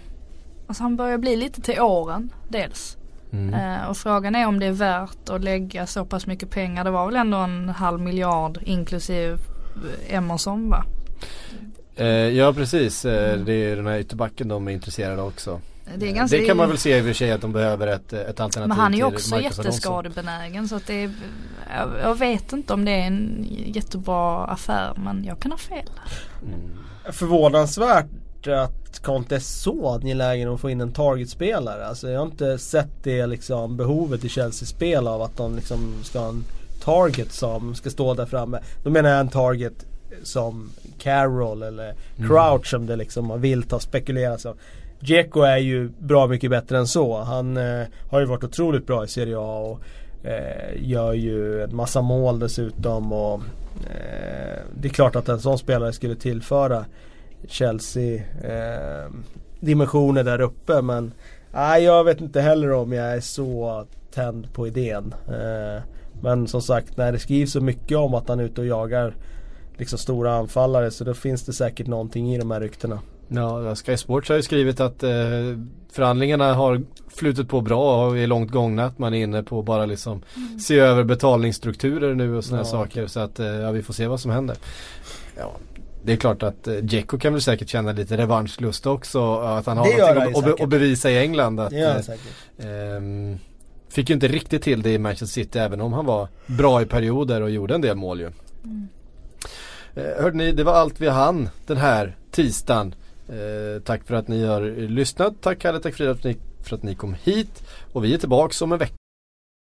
Alltså han börjar bli lite till åren dels. Mm. Eh, och frågan är om det är värt att lägga så pass mycket pengar. Det var väl ändå en halv miljard inklusive eh, Emerson va? Eh, ja precis, det är den här ytterbacken de är intresserade av också. Det, är ganska, det kan man väl se i och för sig att de behöver ett, ett alternativ Men han är ju också jätteskadebenägen så att det är, jag, vet inte om det är en jättebra affär men jag kan ha fel. Förvånansvärt att Conte är så angelägen om att få in en targetspelare. Alltså jag har inte sett det liksom behovet i Chelsea-spel av att de liksom ska ha en target som ska stå där framme. Då menar jag en target som Carroll eller Crouch som det liksom vilt har spekulerats om. Dzeko är ju bra mycket bättre än så. Han eh, har ju varit otroligt bra i Serie A och Eh, gör ju en massa mål dessutom och eh, det är klart att en sån spelare skulle tillföra Chelsea eh, dimensioner där uppe men nej, jag vet inte heller om jag är så tänd på idén. Eh, men som sagt när det skrivs så mycket om att han är ute och jagar liksom stora anfallare så då finns det säkert någonting i de här ryktena. Ja, Sky Sports har ju skrivit att eh, förhandlingarna har flutit på bra och är långt gångna. Att man är inne på bara liksom mm. se över betalningsstrukturer nu och sådana ja, saker. Okay. Så att eh, ja, vi får se vad som händer. Ja, det är klart att eh, Dzeko kan väl säkert känna lite revanschlust också. Att han har något att, bevisa i England. Att, eh, eh, fick ju inte riktigt till det i Manchester City även om han var bra i perioder och gjorde en del mål ju. Mm. Eh, hörde ni, det var allt vi hann den här tisdagen. Eh, tack för att ni har lyssnat. Tack Kalle, tack Frida för att ni, för att ni kom hit. Och vi är tillbaka om en vecka.